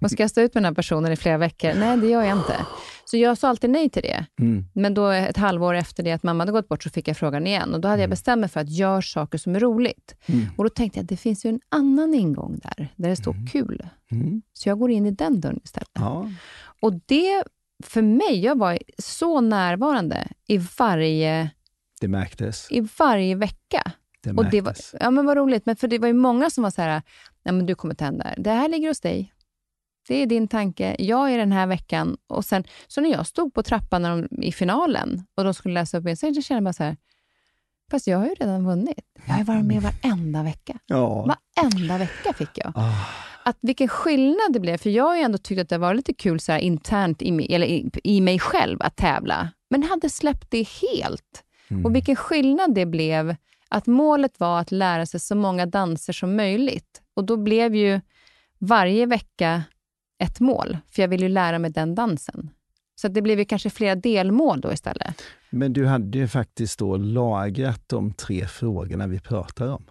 och ska jag stå ut med den här personen i flera veckor? Nej, det gör jag inte. Så jag sa alltid nej till det. Mm. Men då ett halvår efter det att mamma hade gått bort så fick jag frågan igen. Och då hade jag bestämt mig för att göra saker som är roligt. Mm. Och då tänkte jag att det finns ju en annan ingång där, där det står kul. Mm. Så jag går in i den dörren istället. Ja. Och det, för mig, jag var så närvarande i varje, Det märktes. i varje vecka. Det Och det var, ja, men vad roligt, men för det var ju många som var så här, nej men du kommer till henne där. Det här ligger hos dig. Det är din tanke. Jag är den här veckan. Och sen, så när jag stod på trappan när de, i finalen och de skulle läsa upp min så kände jag bara så här, fast jag har ju redan vunnit. Jag har varit med varenda vecka. Ja. Varenda vecka fick jag. Ah. Att vilken skillnad det blev, för jag har ju ändå tyckt att det var lite kul så här, internt i, mig- eller i, i mig själv att tävla, men hade släppt det helt. Mm. Och vilken skillnad det blev, att målet var att lära sig så många danser som möjligt. Och då blev ju varje vecka ett mål, för jag ville ju lära mig den dansen. Så det blev ju kanske flera delmål då istället. Men du hade ju faktiskt då lagrat de tre frågorna vi pratar om.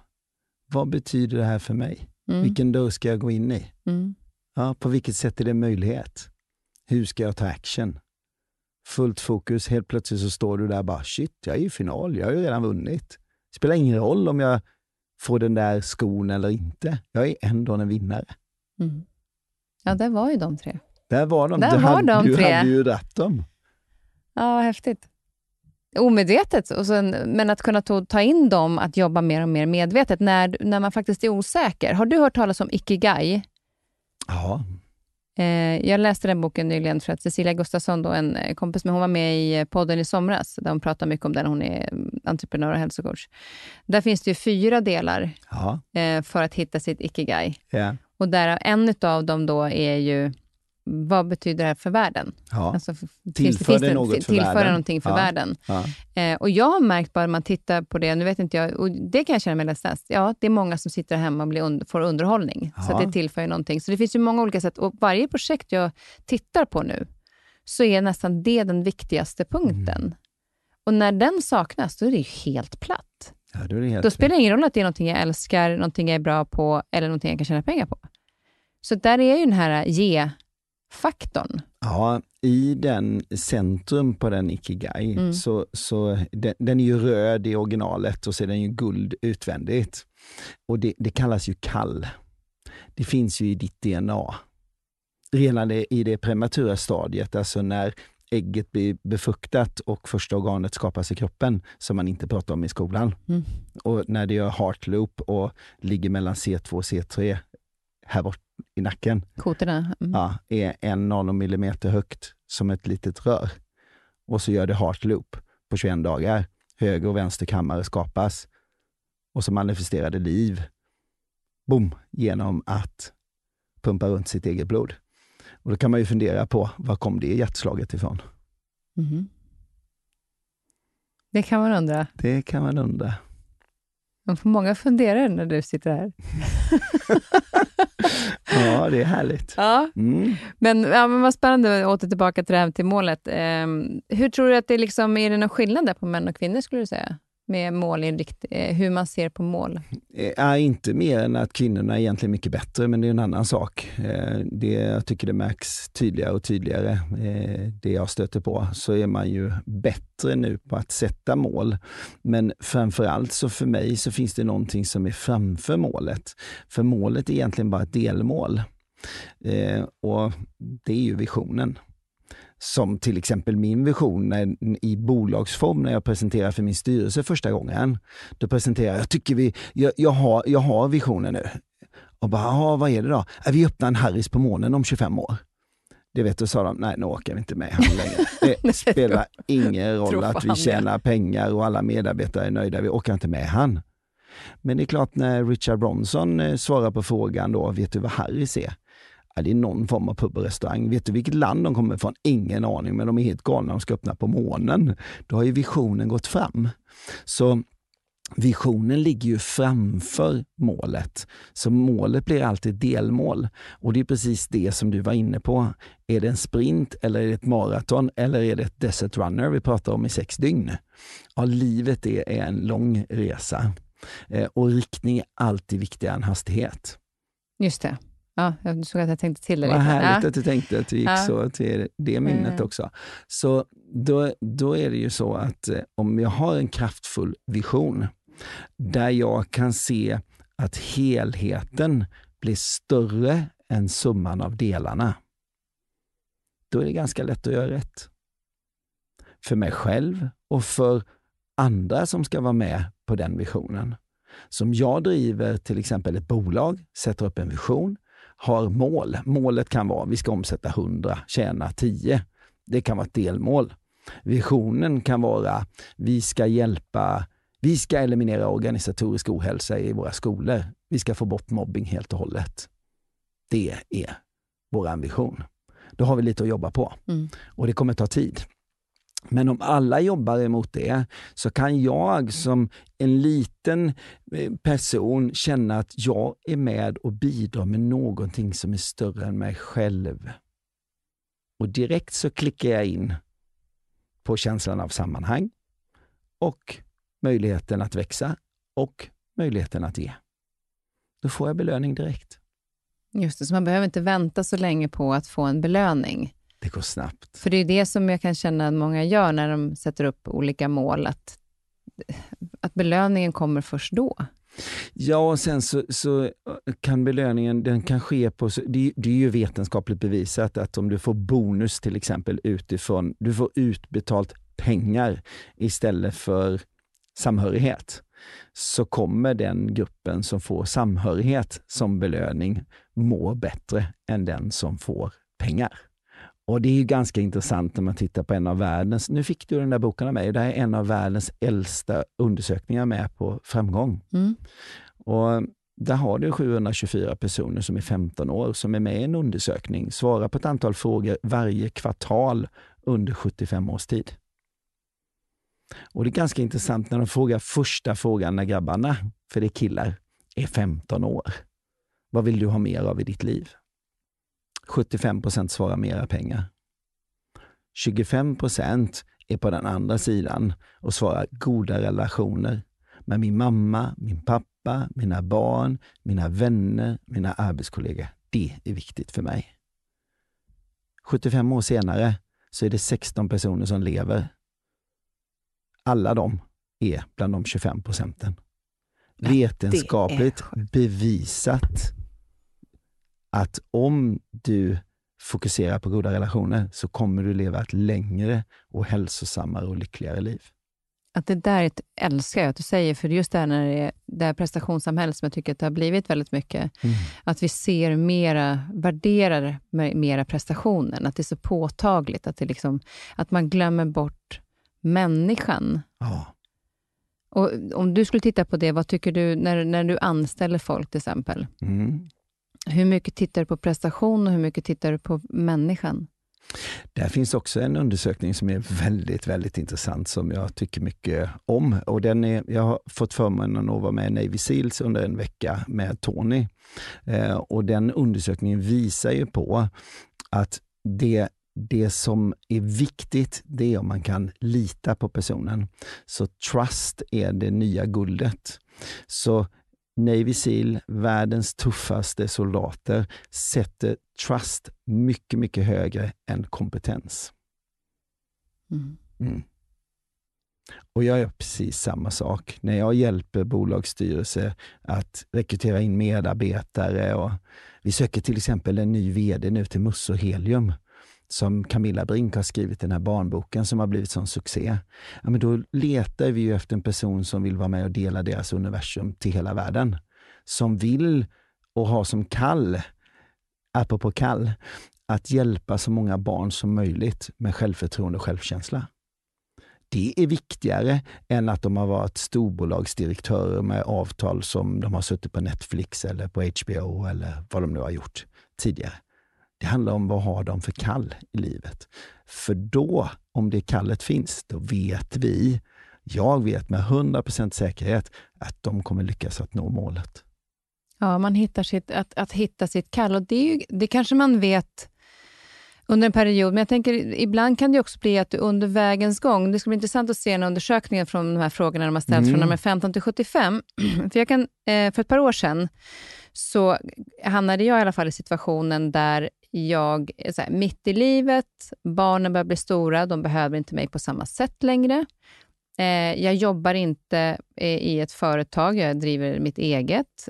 Vad betyder det här för mig? Mm. Vilken dörr ska jag gå in i? Mm. Ja, på vilket sätt är det möjlighet? Hur ska jag ta action? Fullt fokus, helt plötsligt så står du där och bara shit, jag är i final, jag har ju redan vunnit. Spelar ingen roll om jag får den där skon eller inte. Jag är ändå en vinnare. Mm. Ja, det var ju de tre. Där var de. Där du var hade, de du tre. hade ju rätt dem. Ja, vad häftigt. Omedvetet, och sen, men att kunna ta, ta in dem, att jobba mer och mer medvetet när, när man faktiskt är osäker. Har du hört talas om ikigai? Ja. Eh, jag läste den boken nyligen för att Cecilia Gustafsson, då, en eh, kompis med hon var med i podden i somras, där hon pratar mycket om den. Hon är mm, entreprenör och hälsocoach. Där finns det ju fyra delar Ja. eh, för att hitta sitt ikigai. Ja. Och där, en av dem då är ju, vad betyder det här för världen? ja. Alltså, Tillför det något för tillföra världen? någonting för Ja. världen. ja. Eh, och jag har märkt bara när man tittar på det, nu vet inte jag, och det kan jag känna mig lättast. Ja, det är många som sitter hemma och blir und- får underhållning. Så Ja. att det tillför ju någonting. Så det finns ju många olika sätt. Och varje projekt jag tittar på nu, så är nästan det den viktigaste punkten. Mm. Och när den saknas, då är det ju helt platt. ja då det helt Då spelar det ingen roll att det är någonting jag älskar, någonting jag är bra på eller någonting jag kan tjäna pengar på. Så där är ju den här ge-faktorn. Ja, i den centrum på den Ikigai, Mm. så, så den, den är ju röd i originalet och så är den ju guld utvändigt. Och det, det kallas ju kall. Det finns ju i ditt DNA. Redan i det prematura stadiet, alltså när ägget blir befruktat och första organet skapas i kroppen, som man inte pratar om i skolan. Mm. Och när det gör heart loop och ligger mellan C2 och C3 här bort i nacken, Koterna. Mm. ja, är en nanomillimeter högt som ett litet rör. Och så gör det heart loop på 21 dagar. Höger och vänster kammare skapas. Och så manifesterar det liv. Boom! Genom att pumpa runt sitt eget blod. Och då kan man ju fundera på, var kom det hjärtslaget ifrån? Mhm. Det kan man undra. Det kan man undra. Man får många funderare när du sitter här. Ja, det är härligt. Ja. Mm. Men, ja, men vad spännande, åter tillbaka till det här till målet. Ehm, hur tror du att det liksom, är det någon skillnad där på män och kvinnor skulle du säga? Med målinrikt, eh, hur man ser på mål? Eh, är inte mer än att kvinnorna är egentligen mycket bättre, men det är en annan sak. Eh, det, jag tycker det märks tydligare och tydligare, det jag stöter på, så är man ju bättre nu på att sätta mål. Men framförallt så för mig så finns det någonting som är framför målet. För målet är egentligen bara ett delmål. Och det är ju visionen. Som till exempel min vision när, i bolagsform när jag presenterar för min styrelse första gången. Då presenterar jag, jag tycker vi, jag, jag, har, jag har visionen nu. Och bara, "Ja, vad är det då? "Ja, Vi öppnar en Harris på månen om 25 år. Det vet du, sa de, nej nu orkar vi inte med han längre. Det spelar ingen roll att vi tjänar pengar och alla medarbetare är nöjda, vi orkar inte med han. Men det är klart när Richard Bronson eh, svarar på frågan då, vet du vad Harris är? Ja, det är någon form av pub och restaurang. Vet du vilket land de kommer ifrån? Ingen aning, men de är helt galna, de ska öppna på månen. Då har ju visionen gått fram. Så visionen ligger ju framför målet. Så målet blir alltid delmål. Och det är precis det som du var inne på. Är det en sprint eller är det ett maraton eller är det ett desert runner vi pratar om i sex dygn? Ja, livet är, en lång resa. Eh, och riktning är alltid viktigare än hastighet. Just det. Ja, jag såg att jag tänkte till det Vad lite. härligt Ja. att du tänkte att du gick Ja. så till det minnet Mm. också. Så då, då är det ju så att eh, om jag har en kraftfull vision där jag kan se att helheten blir större än summan av delarna, då är det ganska lätt att göra rätt. För mig själv och för andra som ska vara med på den visionen. Som jag driver till exempel ett bolag, sätter upp en vision, har mål. Målet kan vara vi ska omsätta 100, tjäna 10. Det kan vara ett delmål. Visionen kan vara vi ska hjälpa, vi ska eliminera organisatorisk ohälsa i våra skolor. Vi ska få bort mobbing helt och hållet. Det är vår ambition. Då har vi lite att jobba på Mm. och det kommer ta tid. Men om alla jobbar emot det så kan jag som en liten eh, person känna att jag är med och bidrar med någonting som är större än mig själv. Och direkt så klickar jag in på känslan av sammanhang och möjligheten att växa och möjligheten att ge. Då får jag belöning direkt. Just det, så man behöver inte vänta så länge på att få en belöning. Det går snabbt. För det är det som jag kan känna att många gör när de sätter upp olika mål, att, att belöningen kommer först då. Ja, och sen så, så kan belöningen, den kan ske på, det, är- det är ju vetenskapligt bevisat att om du får bonus till exempel utifrån, du får utbetalt pengar istället för samhörighet, så kommer den gruppen som får samhörighet som belöning må bättre än den som får pengar. Och det är ganska intressant när man tittar på en av världens, nu fick du den där boken av mig, det här är en av världens äldsta undersökningar med på framgång. Mm. Och där har du 724 personer som är 15 år som är med i en undersökning, svarar på ett antal frågor varje kvartal under 75 års tid. Och det är ganska intressant när de frågar första frågan när grabbarna, för det är killar, är 15 år. Vad vill du ha mer av i ditt liv? 75 procent svarar mera pengar. 25 procent är på den andra sidan och svarar goda relationer med min mamma, min pappa, mina barn, mina vänner, mina arbetskollegor. Det är viktigt för mig. 75 år senare så är det 16 personer som lever. Alla de är bland de 25 procenten. Vetenskapligt bevisat att om du fokuserar på goda relationer så kommer du leva ett längre och hälsosammare och lyckligare liv. Att det där älskar jag att du säger, för just det här när det är det här prestationssamhället som jag tycker att det har blivit väldigt mycket. Mm. Att vi ser mera, värderar mera prestationen, att det är så påtagligt, att, det liksom, att man glömmer bort människan. Ja. Och om du skulle titta på det, vad tycker du när, när du anställer folk till exempel? Mm. Hur mycket tittar du på prestation och hur mycket tittar du på människan? Där finns också en undersökning som är väldigt, väldigt intressant som jag tycker mycket om. Och den är, jag har fått förmånen att vara med i Navy Seals under en vecka med Tony. Eh, och den undersökningen visar ju på att det det som är viktigt, det är om man kan lita på personen. Så trust är det nya guldet. Så Navy Seal, världens tuffaste soldater, sätter trust mycket, mycket högre än kompetens. Mm. Mm. Och jag gör precis samma sak. När jag hjälper bolagsstyrelser att rekrytera in medarbetare och vi söker till exempel en ny VD nu till Musso Helium som Camilla Brink har skrivit den här barnboken som har blivit sån succé. Ja, men då letar vi ju efter en person som vill vara med och dela deras universum till hela världen. Som vill och har som kall, apropå kall, att hjälpa så många barn som möjligt med självförtroende och självkänsla. Det är viktigare än att de har varit storbolagsdirektörer med avtal som de har suttit på Netflix eller på HBO eller vad de nu har gjort tidigare. Det handlar om vad har de för kall i livet. För då, om det kallet finns, då vet vi, jag vet med 100% säkerhet att de kommer lyckas att nå målet. Ja, man hittar sitt, att, att hitta sitt kall och det, är ju, det kanske man vet under en period, men jag tänker ibland kan det också bli att du under vägens gång, det ska bli intressant att se en undersökning från de här frågorna de har ställts mm. från nummer 15 till 75. för, jag kan, eh, för ett par år sedan så hamnade jag i alla fall i situationen där jag är så här, mitt i livet, barnen börjar bli stora, de behöver inte mig på samma sätt längre. Eh, jag jobbar inte i ett företag, jag driver mitt eget.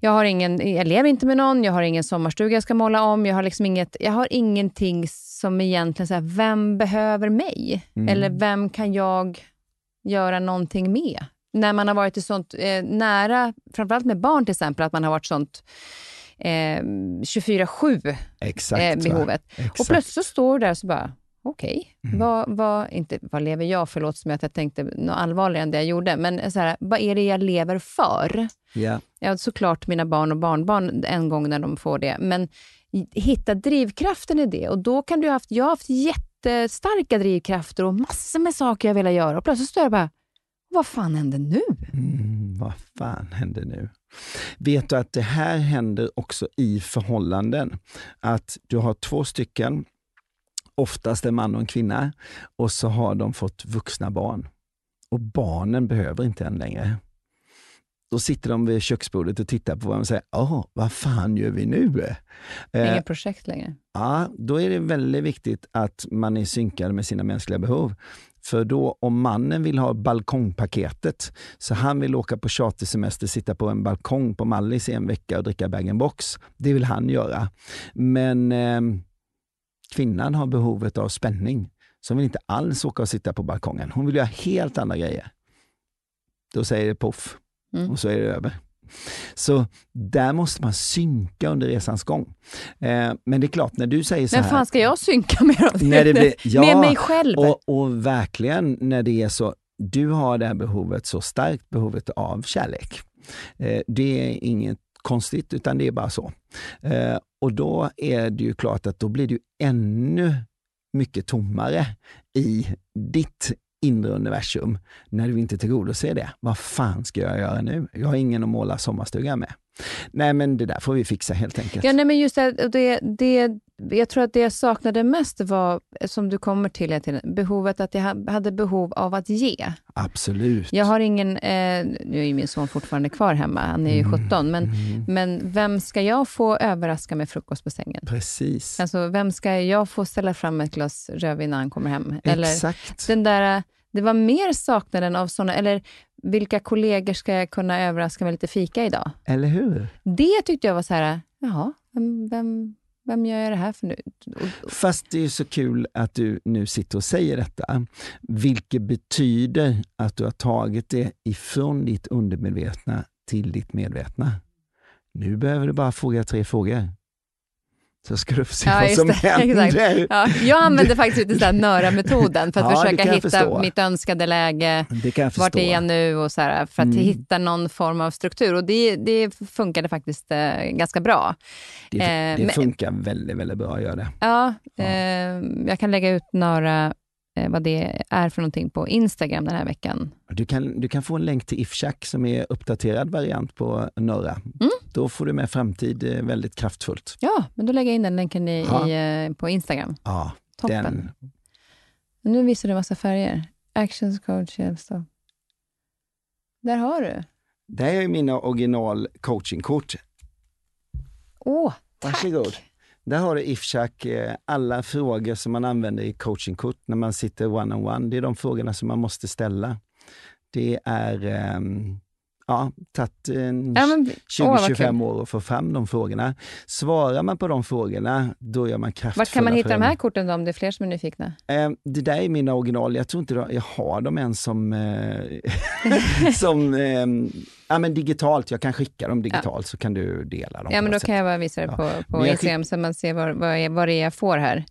Jag, har ingen, jag lever inte med någon, jag har ingen sommarstuga jag ska måla om, jag har, liksom inget, jag har ingenting som egentligen, så här, vem behöver mig? Mm. Eller vem kan jag göra någonting med? När man har varit i sånt eh, nära, framförallt med barn till exempel, att man har varit sånt eh, 24-7 eh, behovet. Och plötsligt så står du där och så bara, okej, okay. mm. vad, vad, inte, vad lever jag för? Låt som att jag tänkte något allvarligare än det jag gjorde. Men så här, vad är det jag lever för? Yeah. Ja, såklart mina barn och barnbarn en gång när de får det. Men hitta drivkraften i det. Och då kan du ha haft, jag har haft jättestarka drivkrafter och massor med saker jag vill göra. Och plötsligt står jag bara, vad fan händer nu? Mm, vad fan händer nu? Vet du att det här händer också i förhållanden? Att du har två stycken, oftast en man och en kvinna, och så har de fått vuxna barn. Och barnen behöver inte en längre. Då sitter de vid köksbordet och tittar på varandra och säger, vad fan gör vi nu? Inget eh, projekt längre. Ja, då är det väldigt viktigt att man är synkad med sina mänskliga behov. För då om mannen vill ha balkongpaketet, så han vill åka på chartersemester, sitta på en balkong på Mallis i en vecka och dricka bag-in-box. Det vill han göra. Men eh, kvinnan har behovet av spänning. Så hon vill inte alls åka och sitta på balkongen. Hon vill göra helt andra grejer. då säger det poff Mm. och så är det över. Så där måste man synka under resans gång. Eh, men det är klart, när du säger så Men här... fan ska jag synka med då? När det blir, ja, med mig själv? och, och verkligen när det är så, du har det här behovet, så starkt behovet av kärlek. Eh, det är inget konstigt, utan det är bara så. Eh, och då är det ju klart att då blir du ännu mycket tommare i ditt inre universum när du inte tillgodoser det. Vad fan ska jag göra nu? Jag har ingen att måla sommarstugan med. Nej men det där får vi fixa helt enkelt. Ja, nej, men just det, det, det, jag tror att det jag saknade mest var, som du kommer till tiden, behovet att jag ha- hade behov av att ge. Absolut. Jag har ingen, eh, nu är ju min son fortfarande kvar hemma, han är ju 17, men, Mm, men vem ska jag få överraska med frukost på sängen? precis. Alltså, vem ska jag få ställa fram ett glas rödvin när han kommer hem? Eller Exakt. den där, det var mer saknaden av såna, eller vilka kollegor ska jag kunna överraska med lite fika idag? Eller hur? Det tyckte jag var så här, jaha, vem, vem, vem gör jag det här för nu? Fast det är ju så kul att du nu sitter och säger detta, vilket betyder att du har tagit det ifrån ditt undermedvetna till ditt medvetna. Nu behöver du bara fråga tre frågor. Så ska du få se Ja, vad som det. händer. Ja, jag använde faktiskt lite nöra-metoden för att Ja, försöka hitta förstå. mitt önskade läge. Det kan jag förstå. Vart är jag nu? Och så här, för att Mm. hitta någon form av struktur. Och det, det funkade faktiskt eh, ganska bra. Det, Eh, det men- funkar väldigt, väldigt bra att göra det. Ja. Eh, jag kan lägga ut några, vad det är för någonting på Instagram den här veckan. Du kan, du kan få en länk till Ifshak som är uppdaterad variant på Norra. Mm. Då får du med framtid eh, väldigt kraftfullt. Ja, men då lägger jag in den länken i, i, eh, på Instagram. Ja, Toppen. den, Nu visar du massa färger. Actions coach, hjälpstopp. Där har du. det här är mina original coachingkort. Åh, tack. Varsågod. Där har du Ifshak, eh, alla frågor som man använder i coachingkort när man sitter one-on-one. Det är de frågorna som man måste ställa. Det är, ehm, ja, tagit Ja, vad 20-25 kul. år att få fram de frågorna. Svarar man på de frågorna, då gör man kraftfulla Vart kan man hitta de här korten då, om det är fler som är nyfikna? Eh, det där är mina original. Jag tror inte jag jag har dem ens som, eh, som eh, ja, men digitalt. Jag kan skicka dem digitalt så kan du dela dem. Ja, men då kan jag bara visa det Ja. på, på Instagram så man ser vad, vad, är, vad det är jag får här.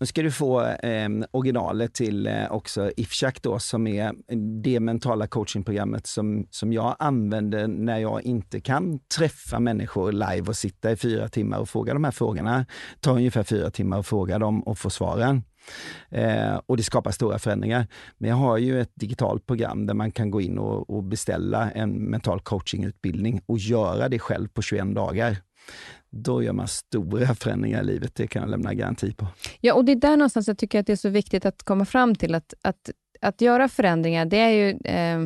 Nu ska du få eh, originalet till eh, också Ifshak då som är det mentala coachingprogrammet som, som jag använder när jag inte kan träffa människor live och sitta i fyra timmar och fråga de här frågorna. Det tar ungefär fyra timmar att fråga dem och få svaren. Eh, och det skapar stora förändringar. Men jag har ju ett digitalt program där man kan gå in och, och beställa en mental coachingutbildning och göra det själv på 21 dagar. Då gör man stora förändringar i livet, det kan jag lämna garanti på. Ja, och det är där någonstans jag tycker att det är så viktigt att komma fram till att, att, att göra förändringar, det är ju, eh,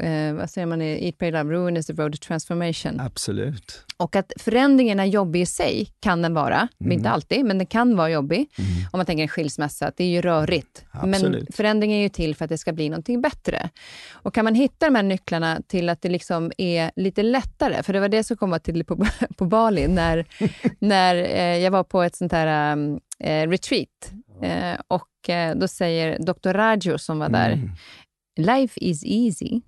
eh, vad säger man, i Eat, Pray, Love, Ruin is the road to transformation. Absolut. Och att förändringen är jobbig i sig, kan den vara. Men Mm. Inte alltid, men den kan vara jobbig. Om man tänker en skilsmässa, att det är ju rörigt. Men Absolut. förändringen är ju till för att det ska bli någonting bättre. Och kan man hitta de här nycklarna till att det liksom är lite lättare, för det var det som kom till på, på Bali, när, när eh, jag var på ett sånt här um, eh, retreat. Eh, och eh, då säger Dr. Rajo som var där, Mm. Life is easy.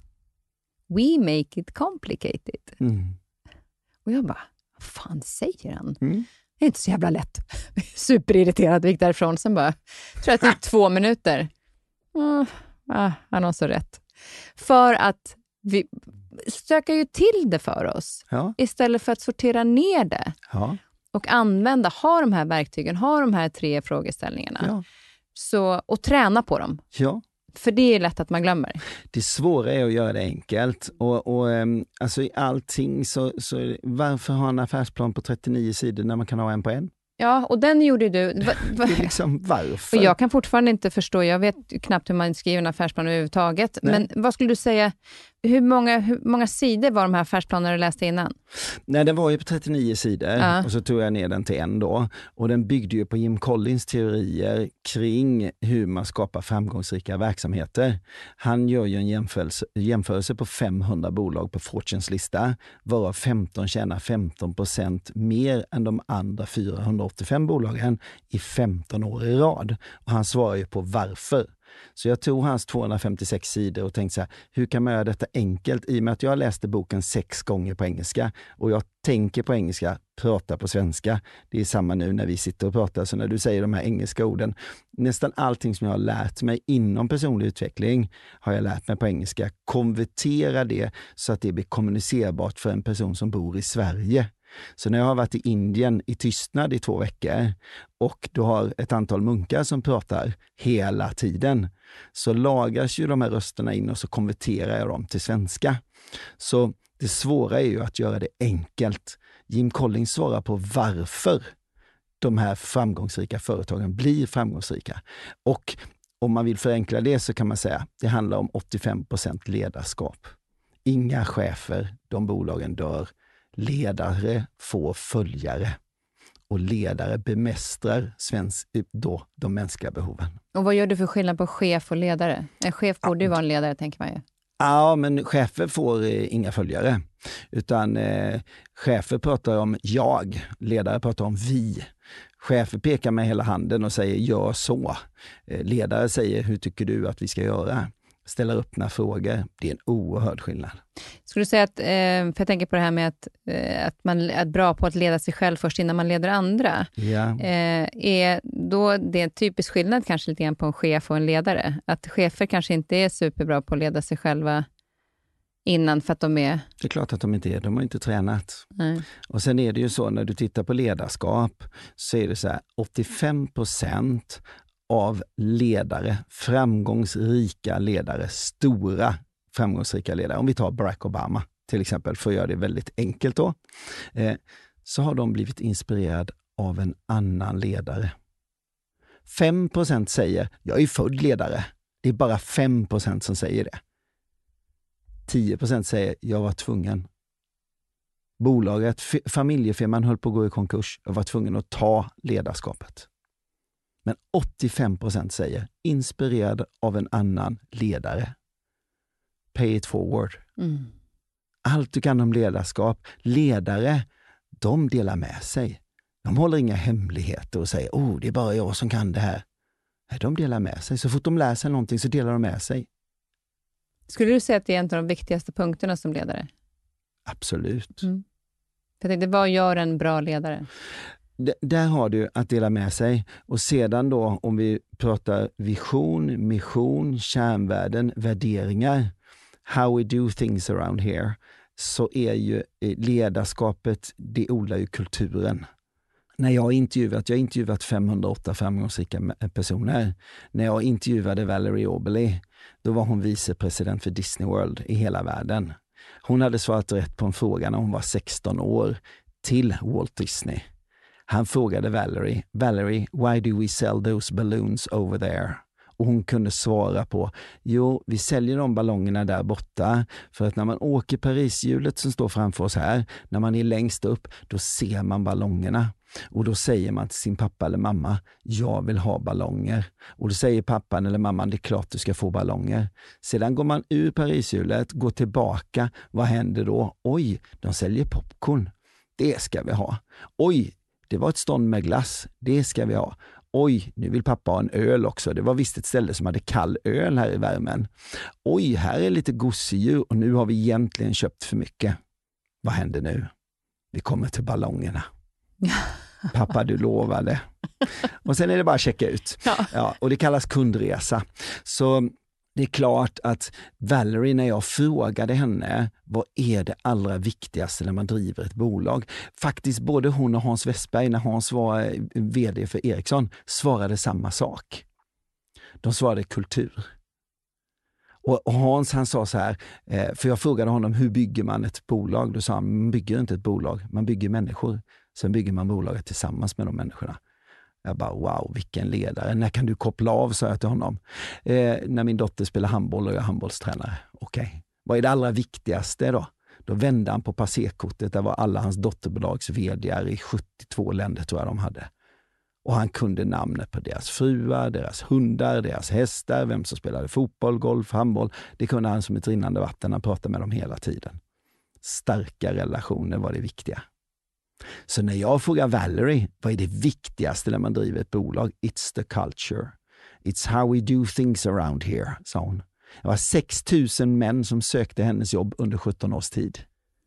We make it complicated. Mm. Och jag bara, vad fan säger han? Mm. Det är inte så jävla lätt. Superirriterad gick därifrån. Sen bara, tror jag att det två minuter. Mm, ah, han har så rätt. För att vi stökar ju till det för oss Ja, istället för att sortera ner det ja, och använda, ha de här verktygen, ha de här tre frågeställningarna ja, så, och träna på dem. ja. För det är lätt att man glömmer. Det svåra är att göra det enkelt. Och, och ehm, alltså i allting så, så varför ha en affärsplan på 39 sidor när man kan ha en på en? Ja, och den gjorde du. Va, va, Det är liksom varför? och jag kan fortfarande inte förstå, jag vet knappt hur man skriver en affärsplan överhuvudtaget. Nej. Men vad skulle du säga, hur många, hur många sidor var de här affärsplanerna du läste innan? Nej, den var ju på 39 sidor Ja. och så tog jag ner den till en då. Och den byggde ju på Jim Collins teorier kring hur man skapar framgångsrika verksamheter. Han gör ju en jämförelse, jämförelse på 500 bolag på Fortunes lista, varav 15 tjänar 15% mer än de andra 485 bolagen i 15 år i rad. Och han svarar ju på varför. Så jag tog hans 256 sidor och tänkte så här, hur kan man göra detta enkelt? I och med att jag läste boken sex gånger på engelska och jag tänker på engelska, pratar på svenska. Det är samma nu när vi sitter och pratar, så när du säger de här engelska orden. Nästan allting som jag har lärt mig inom personlig utveckling har jag lärt mig på engelska. Konvertera det så att det blir kommunicerbart för en person som bor i Sverige. Så när jag har varit i Indien i tystnad i två veckor och du har ett antal munkar som pratar hela tiden, så lagras ju de här rösterna in och så konverterar jag dem till svenska. Så det svåra är ju att göra det enkelt. Jim Collins svarar på varför de här framgångsrika företagen blir framgångsrika. Och om man vill förenkla det så kan man säga att det handlar om 85% ledarskap. Inga chefer, de bolagen dör. Ledare får följare och ledare bemästrar svensk, då, de mänskliga behoven. Och Vad gör du för skillnad på chef och ledare? En chef borde ju vara en ledare, tänker man ju. Ja, men chefer får eh, inga följare. Utan eh, chefer pratar om jag, ledare pratar om vi. Chefer pekar med hela handen och säger gör så. Eh, ledare säger hur tycker du att vi ska göra? Ställer öppna frågor. Det är en oerhörd skillnad. Skulle du säga att, eh, för jag tänker på det här med att, eh, att man är bra på att leda sig själv först innan man leder andra. Ja. Eh, är då det en typisk skillnad kanske lite grann på en chef och en ledare? Att chefer kanske inte är superbra på att leda sig själva innan för att de är... Det är klart att de inte är, de har inte tränat. Nej. Och sen är det ju så när du tittar på ledarskap så är det så här 85 procent av ledare, framgångsrika ledare, stora framgångsrika ledare. Om vi tar Barack Obama till exempel, för att göra det väldigt enkelt då, eh, så har de blivit inspirerade av en annan ledare. 5% säger, jag är född ledare. Det är bara 5% som säger det. 10% säger, jag var tvungen. Bolaget, familjefirman höll på att gå i konkurs. Jag var tvungen att ta ledarskapet. Men 85% säger inspirerad av en annan ledare. Pay it forward. Mm. Allt du kan om ledarskap. Ledare, de delar med sig. De håller inga hemligheter och säger oh, det är bara jag som kan det här. Nej, de delar med sig. Så fort de lär sig någonting så delar de med sig. Skulle du säga att det är en av de viktigaste punkterna som ledare? Absolut. Mm. Jag tänkte, vad gör en bra ledare? Där har du att dela med sig. Och sedan då om vi pratar vision, mission, kärnvärden, värderingar, how we do things around here, så är ju eh, ledarskapet, det odlar ju kulturen. När jag har intervjuat, jag har intervjuat 508 framgångsrika eh, personer. När jag intervjuade Valerie Oberly, då var hon vicepresident för Disney World i hela världen. Hon hade svarat rätt på en fråga när hon var 16 år till Walt Disney. Han frågade Valerie, Valerie, why do we sell those balloons over there? Och hon kunde svara på, jo, vi säljer de ballongerna där borta för att när man åker Parishjulet som står framför oss här, när man är längst upp, då ser man ballongerna. Och då säger man till sin pappa eller mamma, jag vill ha ballonger. Och då säger pappan eller mamman, det är klart du ska få ballonger. Sedan går man ur Parishjulet, går tillbaka, vad händer då? Oj, de säljer popcorn. Det ska vi ha. Oj, det var ett stånd med glass. Det ska vi ha. Oj, nu vill pappa ha en öl också. Det var visst ett ställe som hade kall öl här i värmen. Oj, här är lite gosedjur och nu har vi egentligen köpt för mycket. Vad händer nu? Vi kommer till ballongerna. Pappa, du lovade. Och sen är det bara att checka ut. Ja. ja. och det kallas kundresa. Så det är klart att Valerie, när jag frågade henne, vad är det allra viktigaste när man driver ett bolag? Faktiskt både hon och Hans Westberg, när Hans var eh, VD för Ericsson, svarade samma sak. De svarade kultur. Och Hans han sa så här, eh, för jag frågade honom hur bygger man ett bolag? Då sa han, man bygger inte ett bolag, man bygger människor. Sen bygger man bolaget tillsammans med de människorna. Jag bara wow, vilken ledare. När kan du koppla av, sa jag till honom. Eh, när min dotter spelar handboll och jag är handbollstränare. Okej, okay. vad är det allra viktigaste då? Då vände han på passerkortet, där var alla hans dotterbolags vd i 72 länder tror jag de hade. Och han kunde namnet på deras fruar, deras hundar, deras hästar, vem som spelade fotboll, golf, handboll. Det kunde han som ett rinnande vatten, han pratade med dem hela tiden. Starka relationer var det viktiga. Så när jag frågar Valerie, vad är det viktigaste när man driver ett bolag? It's the culture. It's how we do things around here, sa hon. Det var 6 000 män som sökte hennes jobb under 17 års tid.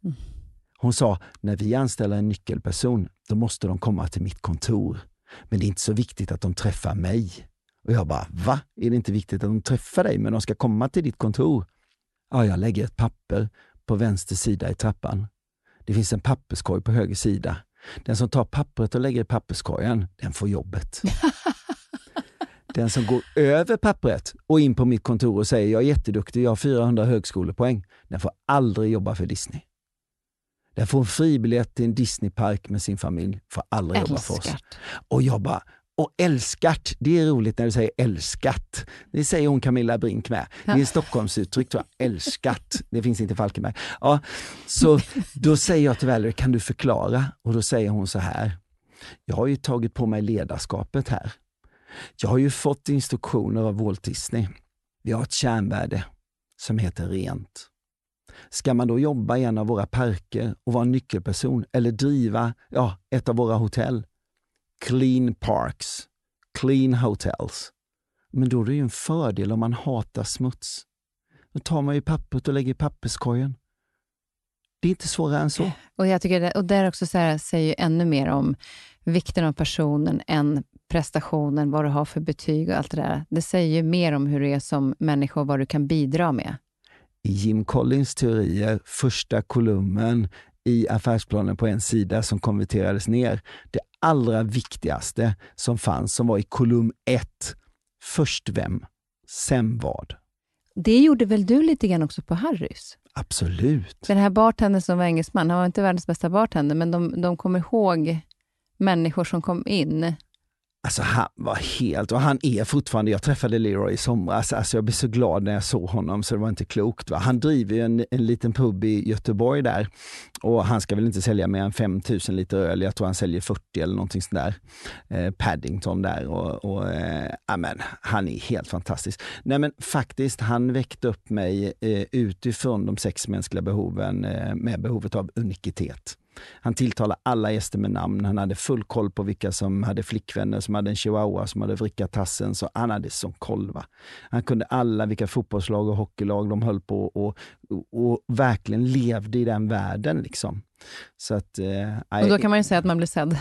Mm. Hon sa, när vi anställer en nyckelperson, då måste de komma till mitt kontor. Men det är inte så viktigt att de träffar mig. Och jag bara, va? Är det inte viktigt att de träffar dig, men de ska komma till ditt kontor? Ja, jag lägger ett papper på vänster sida i trappan. Det finns en papperskorg på höger sida. Den som tar pappret och lägger i papperskorgen, den får jobbet. Den som går över pappret och in på mitt kontor och säger jag är jätteduktig, jag har 400 högskolepoäng, den får aldrig jobba för Disney. Den får en fribiljett till en Disneypark med sin familj, får aldrig Älskat. jobba för oss. Och jag bara, och älskat, det är roligt när du säger älskat. Det säger hon Camilla Brink med. Det är ett Stockholmsuttryck tror jag, älskat. Det finns inte i Falkenberg. Ja, så då säger jag till Valerie, kan du förklara? Och då säger hon så här, jag har ju tagit på mig ledarskapet här. Jag har ju fått instruktioner av Walt Disney. Vi har ett kärnvärde som heter rent. Ska man då jobba i en av våra parker och vara nyckelperson eller driva ja, ett av våra hotell? Clean parks, clean hotels. Men då är det ju en fördel om man hatar smuts. Då tar man ju pappret och lägger i papperskorgen. Det är inte svårare än så. Och jag tycker det, och där också så här, säger ännu mer om vikten av personen än prestationen, vad du har för betyg och allt det där. Det säger mer om hur du är som människa och vad du kan bidra med. I Jim Collins teorier, första kolumnen i affärsplanen på en sida som konverterades ner. Det allra viktigaste som fanns, som var i kolumn 1. Först vem, sen vad. Det gjorde väl du lite grann också på Harrys? Absolut. Den här bartendern som var engelsman, han var inte världens bästa bartender, men de, de kommer ihåg människor som kom in Alltså han var helt, och han är fortfarande, jag träffade Leroy i somras, alltså jag blev så glad när jag såg honom så det var inte klokt. Va? Han driver ju en, en liten pub i Göteborg där och han ska väl inte sälja mer än 5000 liter öl, jag tror han säljer 40 eller någonting sånt där. Eh, Paddington där och, och eh, amen, han är helt fantastisk. Nej men faktiskt, han väckte upp mig eh, utifrån de sex mänskliga behoven eh, med behovet av unikitet. Han tilltalade alla gäster med namn. Han hade full koll på vilka som hade flickvänner, som hade en chihuahua, som hade vrickat tassen. Så han hade sån koll. Va? Han kunde alla vilka fotbollslag och hockeylag de höll på och, och, och verkligen levde i den världen. Liksom. Så att, eh, och då kan man ju säga att man blir sedd.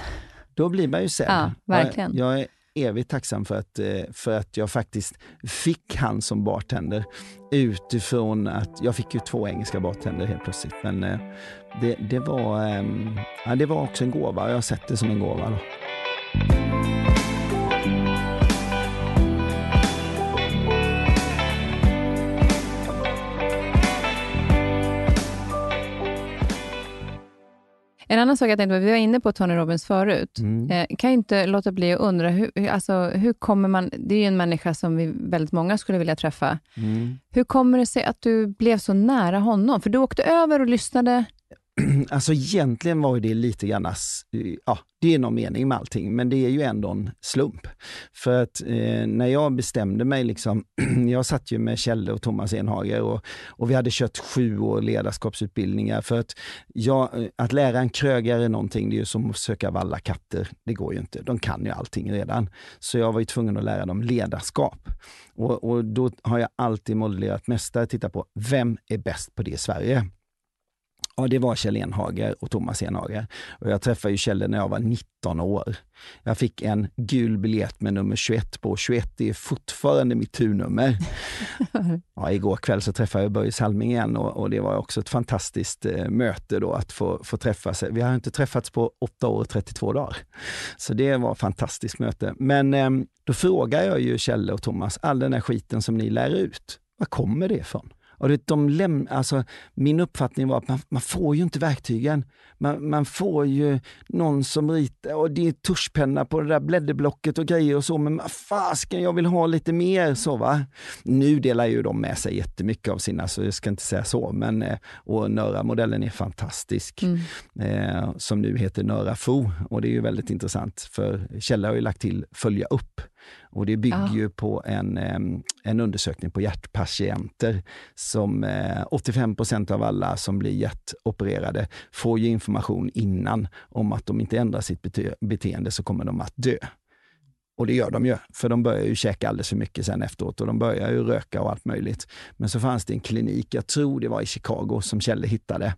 Då blir man ju sedd. Ja, verkligen. Jag, jag är evigt tacksam för att, eh, för att jag faktiskt fick han som bartender utifrån att jag fick ju två engelska bartender helt plötsligt. Men eh, det, det, var, ehm, ja, det var också en gåva. Jag har sett det som en gåva. Då. En annan sak jag tänkte på, vi var inne på Tony Robbins förut. Mm. Eh, kan jag inte låta bli att undra, hur, alltså, hur kommer man... Det är ju en människa som vi, väldigt många skulle vilja träffa. Mm. Hur kommer det sig att du blev så nära honom? För du åkte över och lyssnade alltså egentligen var det lite grann, eh, ja, det är någon mening med allting, men det är ju ändå en slump. För att eh, när jag bestämde mig, liksom, jag satt ju med Kjelle och Thomas Enhager och, och vi hade kört sju år ledarskapsutbildningar. För att, jag, eh, att lära en krögare någonting, det är ju som att söka valla katter. Det går ju inte, de kan ju allting redan. Så jag var ju tvungen att lära dem ledarskap. Och, och då har jag alltid modellerat mästare, titta på vem är bäst på det i Sverige? Ja, det var Kjell Enhager och Thomas Enhager. Och jag träffade ju Kjell när jag var 19 år. Jag fick en gul biljett med nummer 21 på. 21 är fortfarande mitt turnummer. Ja, igår kväll så träffade jag Börje Salming igen och, och, det var också ett fantastiskt eh, möte då att få, få träffas. Vi har inte träffats på 8 år och 32 dagar. Så det var ett fantastiskt möte. Men eh, då frågar jag ju Kjell och Thomas, all den här skiten som ni lär ut, var kommer det ifrån? Och det, de läm, alltså, min uppfattning var att man, man får ju inte verktygen. Man, man, får ju någon som ritar och det är tuschpenna på det där blädderblocket och grejer och så, men fasken, jag vill ha lite mer. så va. Nu delar ju de med sig jättemycket av sina, så jag ska inte säga så, men eh, och Nöra-modellen är fantastisk, mm. eh, som nu heter Nöra Fo och det är ju väldigt intressant, för Kjell har ju lagt till följa upp. Och det bygger ja. ju på en, en undersökning på hjärtpatienter som 85 eh, av alla som blir hjärtopererade får ju information innan om att de inte ändrar sitt bete beteende så kommer de att dö. Och det gör de ju, för de börjar ju käka alldeles för mycket sen efteråt och de börjar ju röka och allt möjligt. Men så fanns det en klinik, jag tror det var i Chicago, som Kjelle hittade,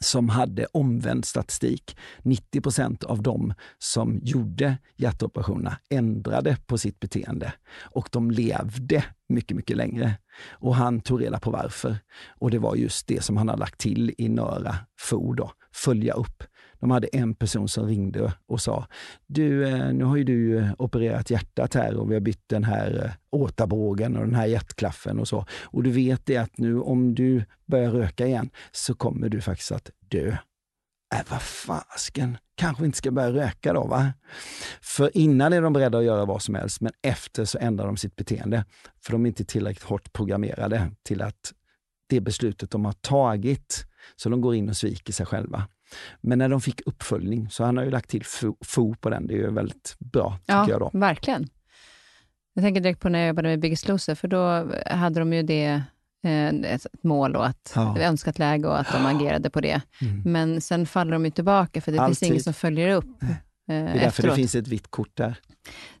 som hade omvänd statistik. 90 procent av dem som gjorde hjärtoperationerna ändrade på sitt beteende och de levde mycket, mycket längre. Och han tog reda på varför. Och det var just det som han hade lagt till i Nöra FO, då, följa upp. De hade en person som ringde och sa, du, eh, nu har ju du eh, opererat hjärtat här och vi har bytt den här eh, åtabågen och den här hjärtklaffen och så. Och du vet det att nu om du börjar röka igen så kommer du faktiskt att dö. Äh, vad fasken, kanske inte ska börja röka då va? För innan är de beredda att göra vad som helst, men efter så ändrar de sitt beteende. För de är inte tillräckligt hårt programmerade till att det beslutet de har tagit, så de går in och sviker sig själva. Men när de fick uppföljning, så han har ju lagt till FO på den, det är ju väldigt bra tycker ja, jag. då. verkligen. Jag tänker direkt på när jag jobbade med Biggest Loser, för då hade de ju det eh, ett mål och att, ja. önskat läge och att de agerade på det. Mm. Men sen faller de ju tillbaka, för det Alltid. finns ingen som följer upp. Eh, det är därför efteråt. det finns ett vitt kort där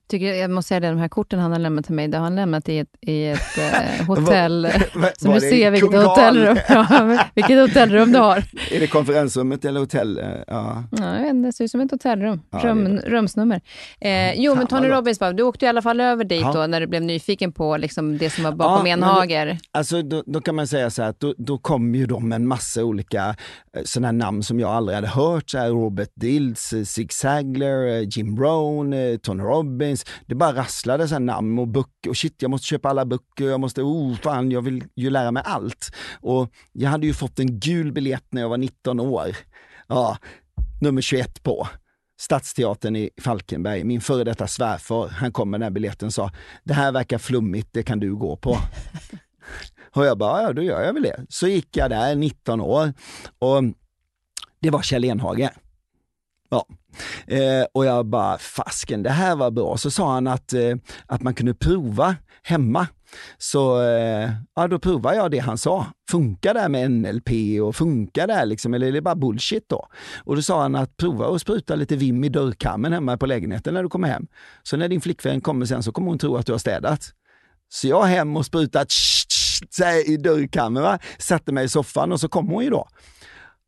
tycker, jag måste säga det, de här korten han har lämnat till mig, det har han lämnat i ett, i ett eh, hotell. så du ser vilket hotellrum, ja, vilket hotellrum du har. Är det konferensrummet eller hotell? Eh, ja, ja det ser ut som ett hotellrum. Ja, Rum, rumsnummer. Eh, jo, men Tony Robbins, du åkte i alla fall över dit då, när du blev nyfiken på liksom, det som var bakom ja, Enhager. Alltså, då, då, kan man säga så här, att då, då kom ju de med en massa olika eh, sådana namn som jag aldrig hade hört. Så här, Robert Dills, eh, Zig Zaglar, Jim Rohn, Tony Robbins det bara rasslade så namn och böcker och shit jag måste köpa alla böcker, jag måste, oh fan jag vill ju lära mig allt. Och jag hade ju fått en gul biljett när jag var 19 år. Ja, nummer 21 på. Stadsteatern i Falkenberg. Min före detta svärfar, han kom med den här biljetten och sa, det här verkar flummigt, det kan du gå på. och jag bara, ja då gör jag väl det. Så gick jag där, 19 år. Och det var Kjell Enhage. Ja. Eh, och jag bara, fasken det här var bra. Så sa han att, eh, att man kunde prova hemma. Så eh, ja, då provade jag det han sa. Funkar det här med NLP och funkar det här liksom, eller är det bara bullshit då? Och då sa han att prova att spruta lite vim i dörrkammen hemma på lägenheten när du kommer hem. Så när din flickvän kommer sen så kommer hon tro att du har städat. Så jag hem och sprutat i dörrkammen, satte mig i soffan och så kom hon ju då.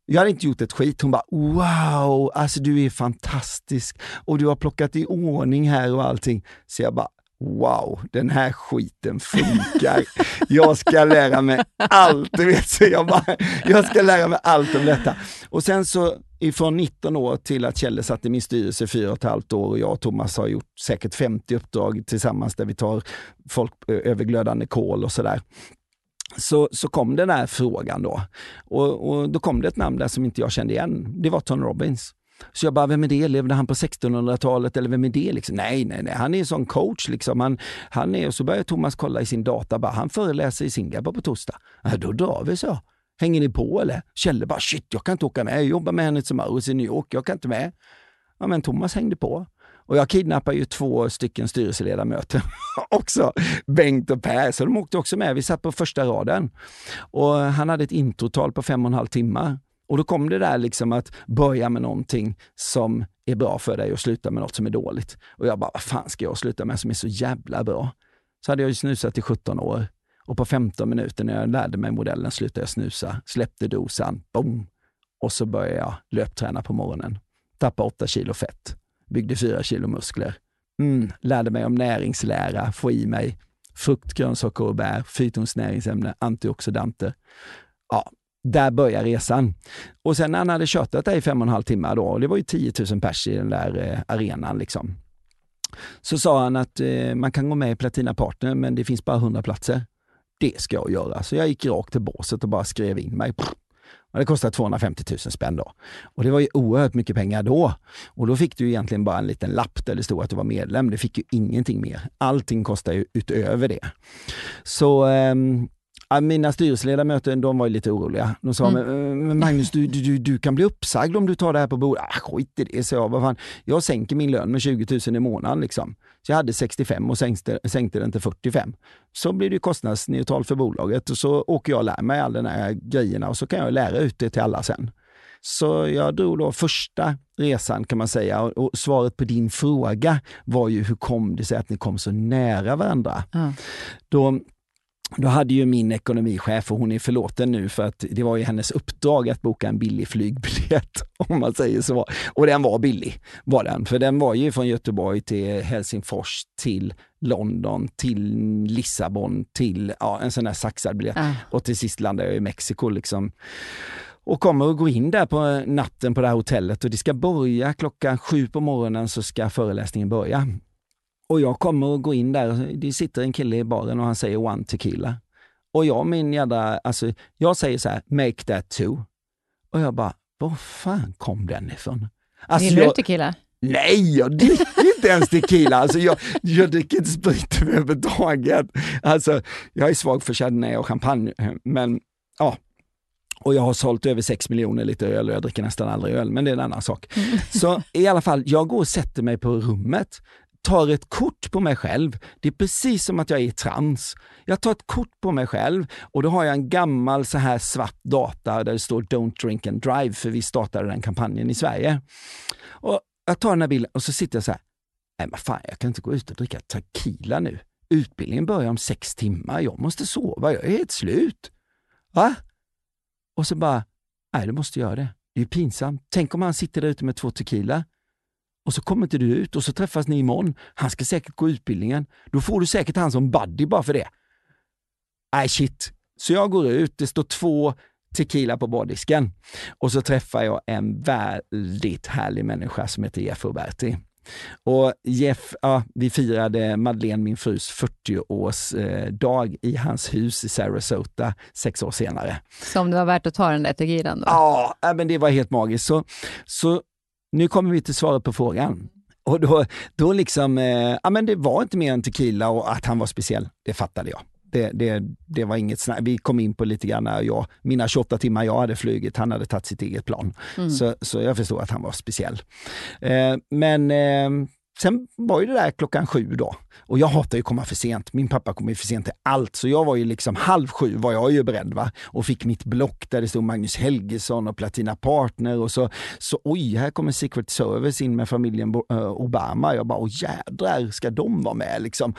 Jag hade inte gjort ett skit. Hon bara wow, alltså du är fantastisk och du har plockat i ordning här och allting. Så jag bara wow, den här skiten funkar. Jag ska lära mig allt, du vet. Så jag, bara, jag ska lära mig allt om detta. Och sen så ifrån 19 år till att Kjelle satt i min styrelse fyra och ett halvt år och jag och Thomas har gjort säkert 50 uppdrag tillsammans där vi tar folk över glödande kol och sådär så, så kom den här frågan då. Och, och, då kom det ett namn där som inte jag kände igen. Det var Tony Robbins. Så jag bara, vem är det? Levde han på 1600-talet eller vem är det? Liksom? Nej, nej, nej, han är en sån coach. Liksom. Han, han är, och så börjar Thomas kolla i sin data, bara, han föreläser i Singapore på torsdag. Ja, då drar vi, så. Hänger ni på eller? Kjelle bara, shit, jag kan inte åka med. Jag jobbar med Henrik Maurits i New York, jag kan inte med. Ja, men Thomas hängde på. Och jag kidnappar ju två stycken styrelseledamöter också, Bengt och Per, så de åkte också med. Vi satt på första raden. Och han hade ett introtal på fem och en halv timme. Och då kom det där liksom att börja med någonting som är bra för dig och sluta med något som är dåligt. Och jag bara, vad fan ska jag sluta med som är så jävla bra? Så hade jag ju snusat i 17 år. Och på 15 minuter när jag lärde mig modellen slutade jag snusa, släppte dosan, boom! Och så började jag löpträna på morgonen. Tappa 8 kilo fett byggde fyra kilo muskler. Mm, lärde mig om näringslära, få i mig frukt, grönsaker och bär, fytonsnäringsämnen, antioxidanter. Ja, där börjar resan. Och sen när han hade kört där i fem och en halv timme då, och det var ju 10 000 pers i den där eh, arenan liksom. Så sa han att eh, man kan gå med i Platina Partner, men det finns bara 100 platser. Det ska jag göra. Så jag gick rakt till båset och bara skrev in mig. Det kostade 250 000 spänn då. Och det var ju oerhört mycket pengar då. Och då fick du egentligen bara en liten lapp där det stod att du var medlem. Du fick ju ingenting mer. Allting kostar ju utöver det. Så um, mina styrelseledamöter de var lite oroliga. De sa, mm. men Magnus du, du, du kan bli uppsagd om du tar det här på bordet. Ah, skit i det, så jag. Vad fan? Jag sänker min lön med 20 000 i månaden. Liksom. Så jag hade 65 och sänkte, sänkte den till 45. Så blir det kostnadsneutralt för bolaget och så åker jag och lär mig alla de här grejerna och så kan jag lära ut det till alla sen. Så jag drog då första resan kan man säga och, svaret på din fråga var ju hur kom det sig att ni kom så nära varandra? Ja. Då då hade ju min ekonomichef, och hon är förlåten nu för att det var ju hennes uppdrag att boka en billig flygbiljett, om man säger så. Och den var billig, var den. För den var ju från Göteborg till Helsingfors, till London, till Lissabon, till ja, en sån där saxad biljett. Ja. Och till sist landade jag i Mexiko liksom. Och kommer att gå in där på natten på det här hotellet och det ska börja klockan sju på morgonen så ska föreläsningen börja. Och jag kommer att gå in där, och det sitter en kille i baren och han säger one tequila. Och jag min jädra, alltså jag säger så här, make that two. Och jag bara, var fan kom den ifrån? Alltså Gillar jag, du tequila? Nej, jag dricker inte ens tequila. Alltså jag, jag dricker inte sprit överhuvudtaget. Alltså, jag är svag för chardonnay och champagne, men ja. Och jag har sålt över 6 miljoner liter öl och jag dricker nästan aldrig öl, men det är en annan sak. Så i alla fall, jag går och sätter mig på rummet, tar ett kort på mig själv. Det är precis som att jag är i trans. Jag tar ett kort på mig själv och då har jag en gammal så här svart data där det står Don't drink and drive, för vi startade den kampanjen i Sverige. Och jag tar den här bilden och så sitter jag så här, nej men fan jag kan inte gå ut och dricka tequila nu. Utbildningen börjar om sex timmar, jag måste sova, jag är helt slut. Va? Och så bara, nej du måste göra det. Det är ju pinsamt. Tänk om han sitter där ute med två tequila och så kommer inte du ut och så träffas ni imorgon. Han ska säkert gå utbildningen. Då får du säkert han som buddy bara för det. Nej shit. Så jag går ut, det står två tequila på bardisken och så träffar jag en väldigt härlig människa som heter Jeff Roberti. Och Jeff, ja, vi firade Madeleine, min frus 40-årsdag i hans hus i Sarasota sex år senare. Som det var värt att ta den där tequilan då? Ja, ja, men det var helt magiskt. Så, så nu kommer vi till svaret på frågan. Och då, då liksom, eh, ja men det var inte mer än tequila och att han var speciell, det fattade jag. Det, det, det var inget snack. Vi kom in på lite grann, jag, mina 28 timmar jag hade flugit, han hade tagit sitt eget plan. Mm. Så, så jag förstod att han var speciell. Eh, men eh, sen var ju det där klockan sju då. Och jag hatar ju att komma för sent. Min pappa kom ju för sent till allt. Så jag var ju liksom halv sju var jag ju beredd va. Och fick mitt block där det stod Magnus Helgesson och Platina Partner och så, så oj, här kommer Secret Service in med familjen eh, Obama. Jag bara, åh jädrar, ska de vara med liksom?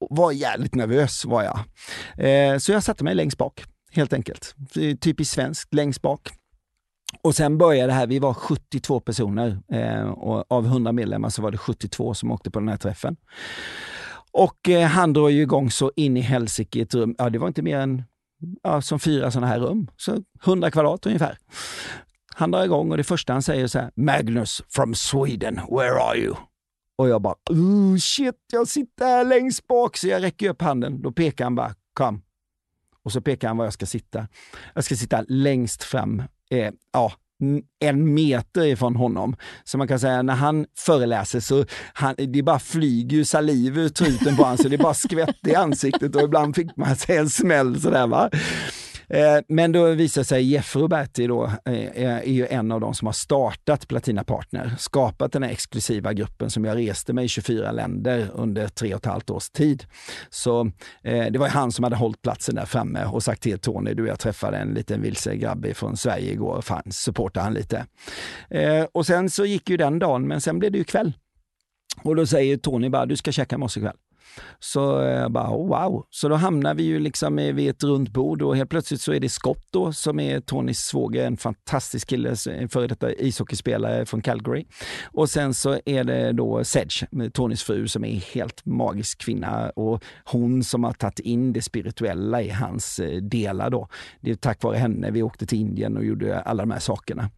Och var jävligt nervös var jag. Eh, så jag satte mig längst bak, helt enkelt. Typiskt svenskt, längst bak. Och sen började det här, vi var 72 personer eh, och av 100 medlemmar så var det 72 som åkte på den här träffen. Och eh, han drar ju igång så in i helsike i ett rum, ja det var inte mer än ja, som fyra sådana här rum, så 100 kvadrat ungefär. Han drar igång och det första han säger så här, Magnus from Sweden, where are you? Och jag bara, oh shit, jag sitter här längst bak, så jag räcker upp handen. Då pekar han bara, kom. Och så pekar han var jag ska sitta. Jag ska sitta längst fram, eh, ja, en meter ifrån honom. Så man kan säga när han föreläser så han, det bara flyger ju saliv ur truten på honom så det bara skvätt i ansiktet och ibland fick man sig en smäll sådär va. Eh, men då visar sig Jeff Roberti då, eh, är ju en av de som har startat Platina Partner, skapat den här exklusiva gruppen som jag reste med i 24 länder under tre och ett halvt års tid. Så eh, det var ju han som hade hållit platsen där framme och sagt till Tony, du jag träffade en liten vilse grabb från Sverige igår, fan supporta han lite. Och sen så gick ju den dagen, men sen blev det ju kväll. Och då säger Tony bara, du ska käka med oss ikväll. Så jag bara, oh, wow. Så då hamnar vi ju liksom vid ett runt bord och helt plötsligt så är det Scott då, som är Tonys svåger, en fantastisk kille, en före detta ishockeyspelare från Calgary. Och sen så är det då Sedge, Tonys fru, som är helt magisk kvinna och hon som har tagit in det spirituella i hans eh, delar då. Det är tack vare henne vi åkte till Indien och gjorde alla de här sakerna.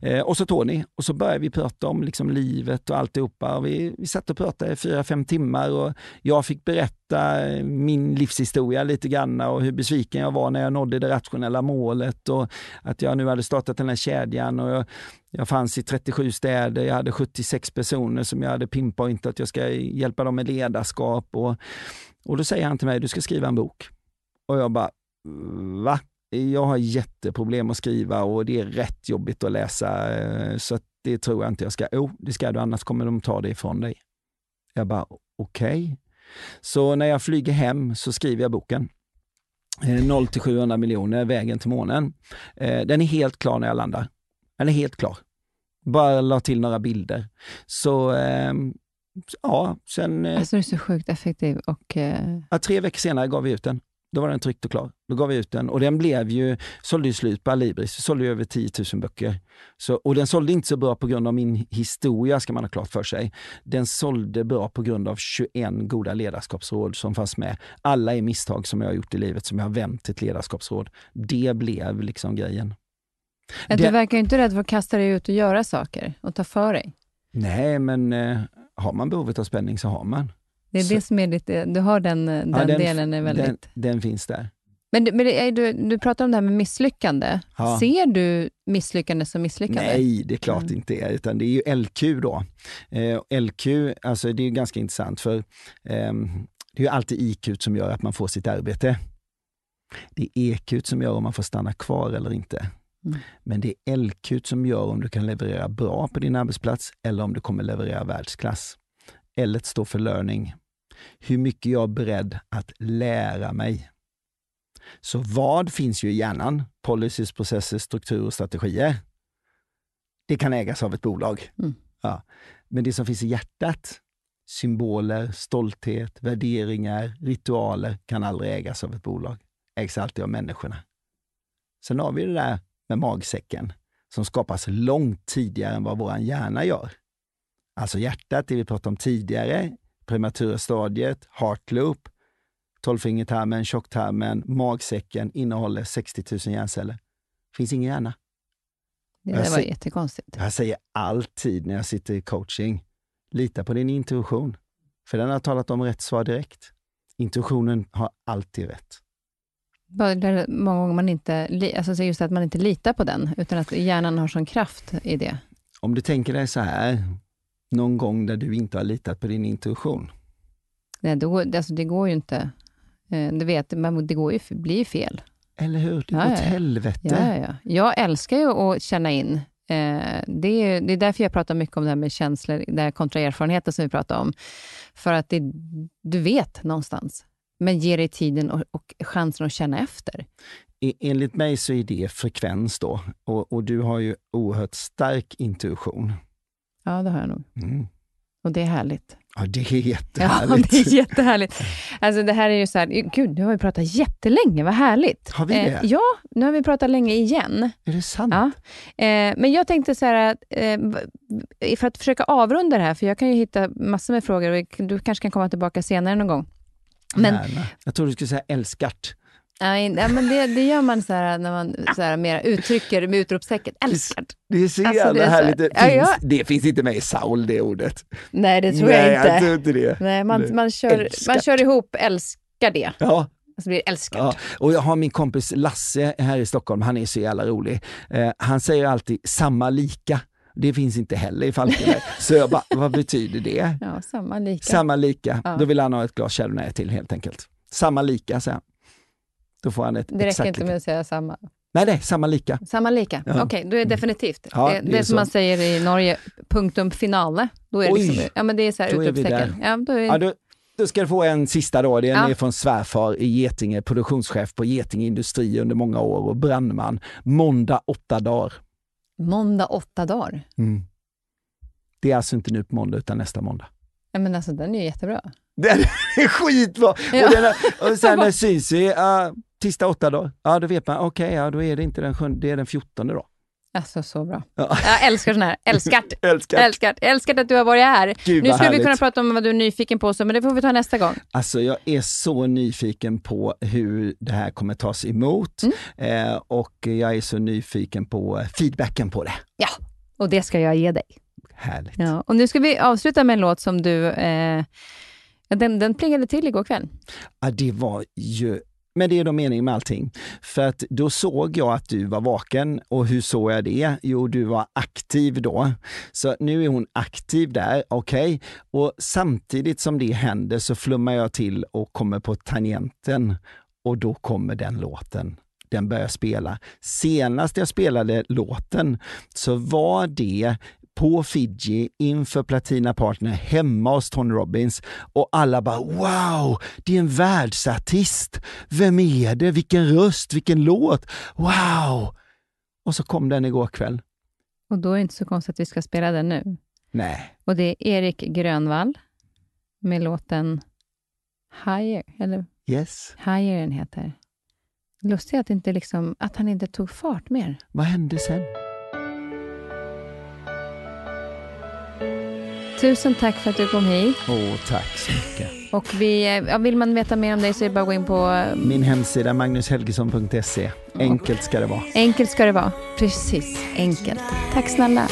Eh, och så Tony, och så började vi prata om liksom livet och alltihopa. Och vi, vi satt och pratade i fyra, fem timmar och jag fick berätta eh, min livshistoria lite grann och hur besviken jag var när jag nådde det rationella målet och att jag nu hade startat den här kedjan och jag, jag fanns i 37 städer, jag hade 76 personer som jag hade pinpointat att jag ska hjälpa dem med ledarskap och, och då säger han till mig, du ska skriva en bok. Och jag bara, va? Jag har jätteproblem att skriva och det är rätt jobbigt att läsa eh, så att det tror jag inte jag ska. Jo, det ska du, annars kommer de ta det ifrån dig. Jag bara, okej. Så när jag flyger hem så skriver jag boken. Eh, 0 till 700 miljoner, vägen till månen. Eh, Den är helt klar när jag landar. Den är helt klar. Bara la till några bilder. Så eh, ja, sen... Eh, alltså du är så sjukt effektiv och... Eh... Ja, tre veckor senare gav vi ut den. Då var den tryckt och klar. Då gav vi ut den och den blev ju, sålde ju slut på Alibris. Vi sålde ju över 10 000 böcker. Så, och den sålde inte så bra på grund av min historia, ska man ha klart för sig. Den sålde bra på grund av 21 goda ledarskapsråd som fanns med. Alla är misstag som jag har gjort i livet som jag har vänt till ett ledarskapsråd. Det blev liksom grejen. Ja, du verkar ju inte rädd för att kasta dig ut och göra saker och ta för dig. Nej, men eh, har man behovet av spänning så har man. Det är så. det som är lite, du har den, den, ja, den delen är väldigt... Den, den finns där. Men, men du, du pratar om det här med misslyckande. Ja. Ser du misslyckande som misslyckande? Nej, det är klart mm. inte är, utan det är ju LQ då. Eh, LQ, alltså det är ganska intressant för eh, det är ju alltid IQ som gör att man får sitt arbete. Det är EQ som gör om man får stanna kvar eller inte. Mm. Men det är LQ som gör om du kan leverera bra på din arbetsplats eller om du kommer leverera världsklass. L står för learning. Hur mycket jag är beredd att lära mig. Så vad finns ju i hjärnan? Policies, processer, strukturer och strategier. Det kan ägas av ett bolag. Mm. Ja. Men det som finns i hjärtat, symboler, stolthet, värderingar, ritualer, kan aldrig ägas av ett bolag. Ägs alltid av människorna. Sen har vi det där med magsäcken som skapas långt tidigare än vad vår hjärna gör. Alltså hjärtat, det vi pratade om tidigare, prematura stadiet, heart loop, tolvfingertarmen, tjocktarmen, magsäcken innehåller 60 000 hjärnceller. finns ingen hjärna. Det var säger, jättekonstigt. Jag säger alltid när jag sitter i coaching, lita på din intuition. För den har talat om rätt svar direkt. Intuitionen har alltid rätt. Många gånger man inte, alltså just att man inte litar på den, utan att hjärnan har sån kraft i det. Om du tänker dig så här, någon gång där du inte har litat på din intuition? Nej, då, alltså det går ju inte. Eh, du vet, men det går ju, blir ju fel. Eller hur? Det går ja, åt ja. helvete. Ja, ja. Jag älskar ju att känna in. Eh, det är, det är därför jag pratar mycket om det här med känslor, det här kontra erfarenheter som vi pratar om. För att det, du vet någonstans, men ge dig tiden och, och chansen att känna efter. Enligt mig så är det frekvens då. Och, och du har ju oerhört stark intuition. Ja, det har jag nog. Mm. Och det är härligt. Ja, det är jättehärligt. Ja, det är jättehärligt. Alltså det här är ju så här, gud, nu har vi pratat jättelänge, vad härligt. Har vi det? Eh, ja, nu har vi pratat länge igen. Är det sant? Ja. Eh, men jag tänkte så här, eh, för att försöka avrunda det här, för jag kan ju hitta massor med frågor och du kanske kan komma tillbaka senare någon gång. Men, Jag trodde du skulle säga älskart. Nej, men det, det gör man så här, när man så här, mer uttrycker med utropstecken. Älskar. Det är så alltså, jävla härligt. Det, ja, ja. det finns inte med i Saul, det ordet. Nej, det tror Nej, jag inte. Jag tror inte det. Nej, man, man, kör, man kör ihop älskar det. Ja. Alltså blir älskad. Ja, och jag har min kompis Lasse här i Stockholm, han är så jävla rolig. Eh, han säger alltid samma lika. Det finns inte heller i Falkenberg. så jag bara, vad betyder det? Ja, samma lika. Samma lika. Ja. Då vill han ha ett glas Chardonnay till helt enkelt. Samma lika, säger han. Då får han ett Det räcker inte med att säga samma. Nej, nej, samma lika. Samma lika, ja. okej, okay, då är det definitivt. Ja, det, det, det är som man säger i Norge, punktum finale. Då är det, liksom, ja, men det är så här utropstecken. Ja, då, är... ja, då, då ska du få en sista då. Den ja. är från svärfar i Getinge, produktionschef på Getinge Industri under många år och brandman. Måndag åtta dagar. Måndag åtta dagar? Mm. Det är alltså inte nu på måndag utan nästa måndag. Ja, men alltså den är ju jättebra. Den är skitbra! Ja. Och, den är, och sen syns vi, uh, tisdag åtta dagar. Ja, då vet man, okej, okay, ja, då är det inte den sjunde, det är den fjortonde då. Alltså så bra. Ja. Jag älskar sån här. Älskat. älskat. älskat. Älskat att du har varit här. Gud, nu skulle vi kunna prata om vad du är nyfiken på, så, men det får vi ta nästa gång. Alltså jag är så nyfiken på hur det här kommer tas emot mm. eh, och jag är så nyfiken på feedbacken på det. Ja, och det ska jag ge dig. Härligt. Ja, och nu ska vi avsluta med en låt som du eh, den, den plingade till igår kväll. Ja, det var ju men det är då meningen med allting. För att då såg jag att du var vaken och hur såg jag det? Jo, du var aktiv då. Så nu är hon aktiv där, okej. Okay. Och samtidigt som det händer så flummar jag till och kommer på tangenten och då kommer den låten den börjar spela. Senast jag spelade låten så var det på Fiji inför Platina Partner hemma hos Tony Robbins och alla bara wow, det är en världsartist. Vem är det? Vilken röst, vilken låt? Wow! Och så kom den igår kväll. Och då är det inte så konstigt att vi ska spela den nu. Nej. Och det är Erik Grönvall med låten Higher, eller Yes. Higher den heter. Lustigt att, inte liksom, att han inte tog fart mer. Vad hände sen? Tusen tack för att du kom hit. Åh, tack så mycket. Och vi, ja, vill man veta mer om dig så är det bara att gå in på... Min hemsida magnushelgesson.se. Enkelt ska det vara. Enkelt ska det vara. Precis, enkelt. Tack snälla.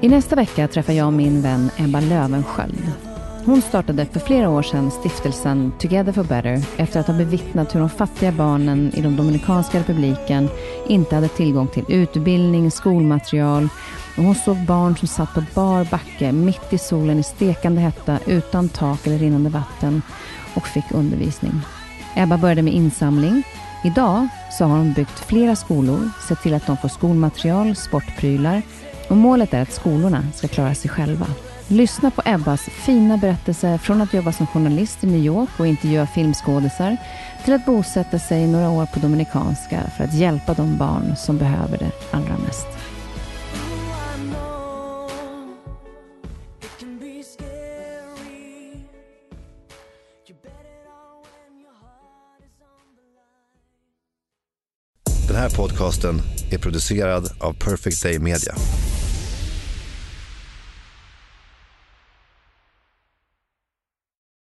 I nästa vecka träffar jag min vän Ebba Lövenskiöld. Hon startade för flera år sedan stiftelsen Together for Better efter att ha bevittnat hur de fattiga barnen i den Dominikanska republiken inte hade tillgång till utbildning, skolmaterial och hon såg barn som satt på bar backe mitt i solen i stekande hetta utan tak eller rinnande vatten och fick undervisning. Ebba började med insamling. Idag så har hon byggt flera skolor, sett till att de får skolmaterial, sportprylar och målet är att skolorna ska klara sig själva. Lyssna på Ebbas fina berättelse från att jobba som journalist i New York och intervjua filmskådisar till att bosätta sig några år på Dominikanska för att hjälpa de barn som behöver det allra mest. Den här podcasten är producerad av Perfect Day Media.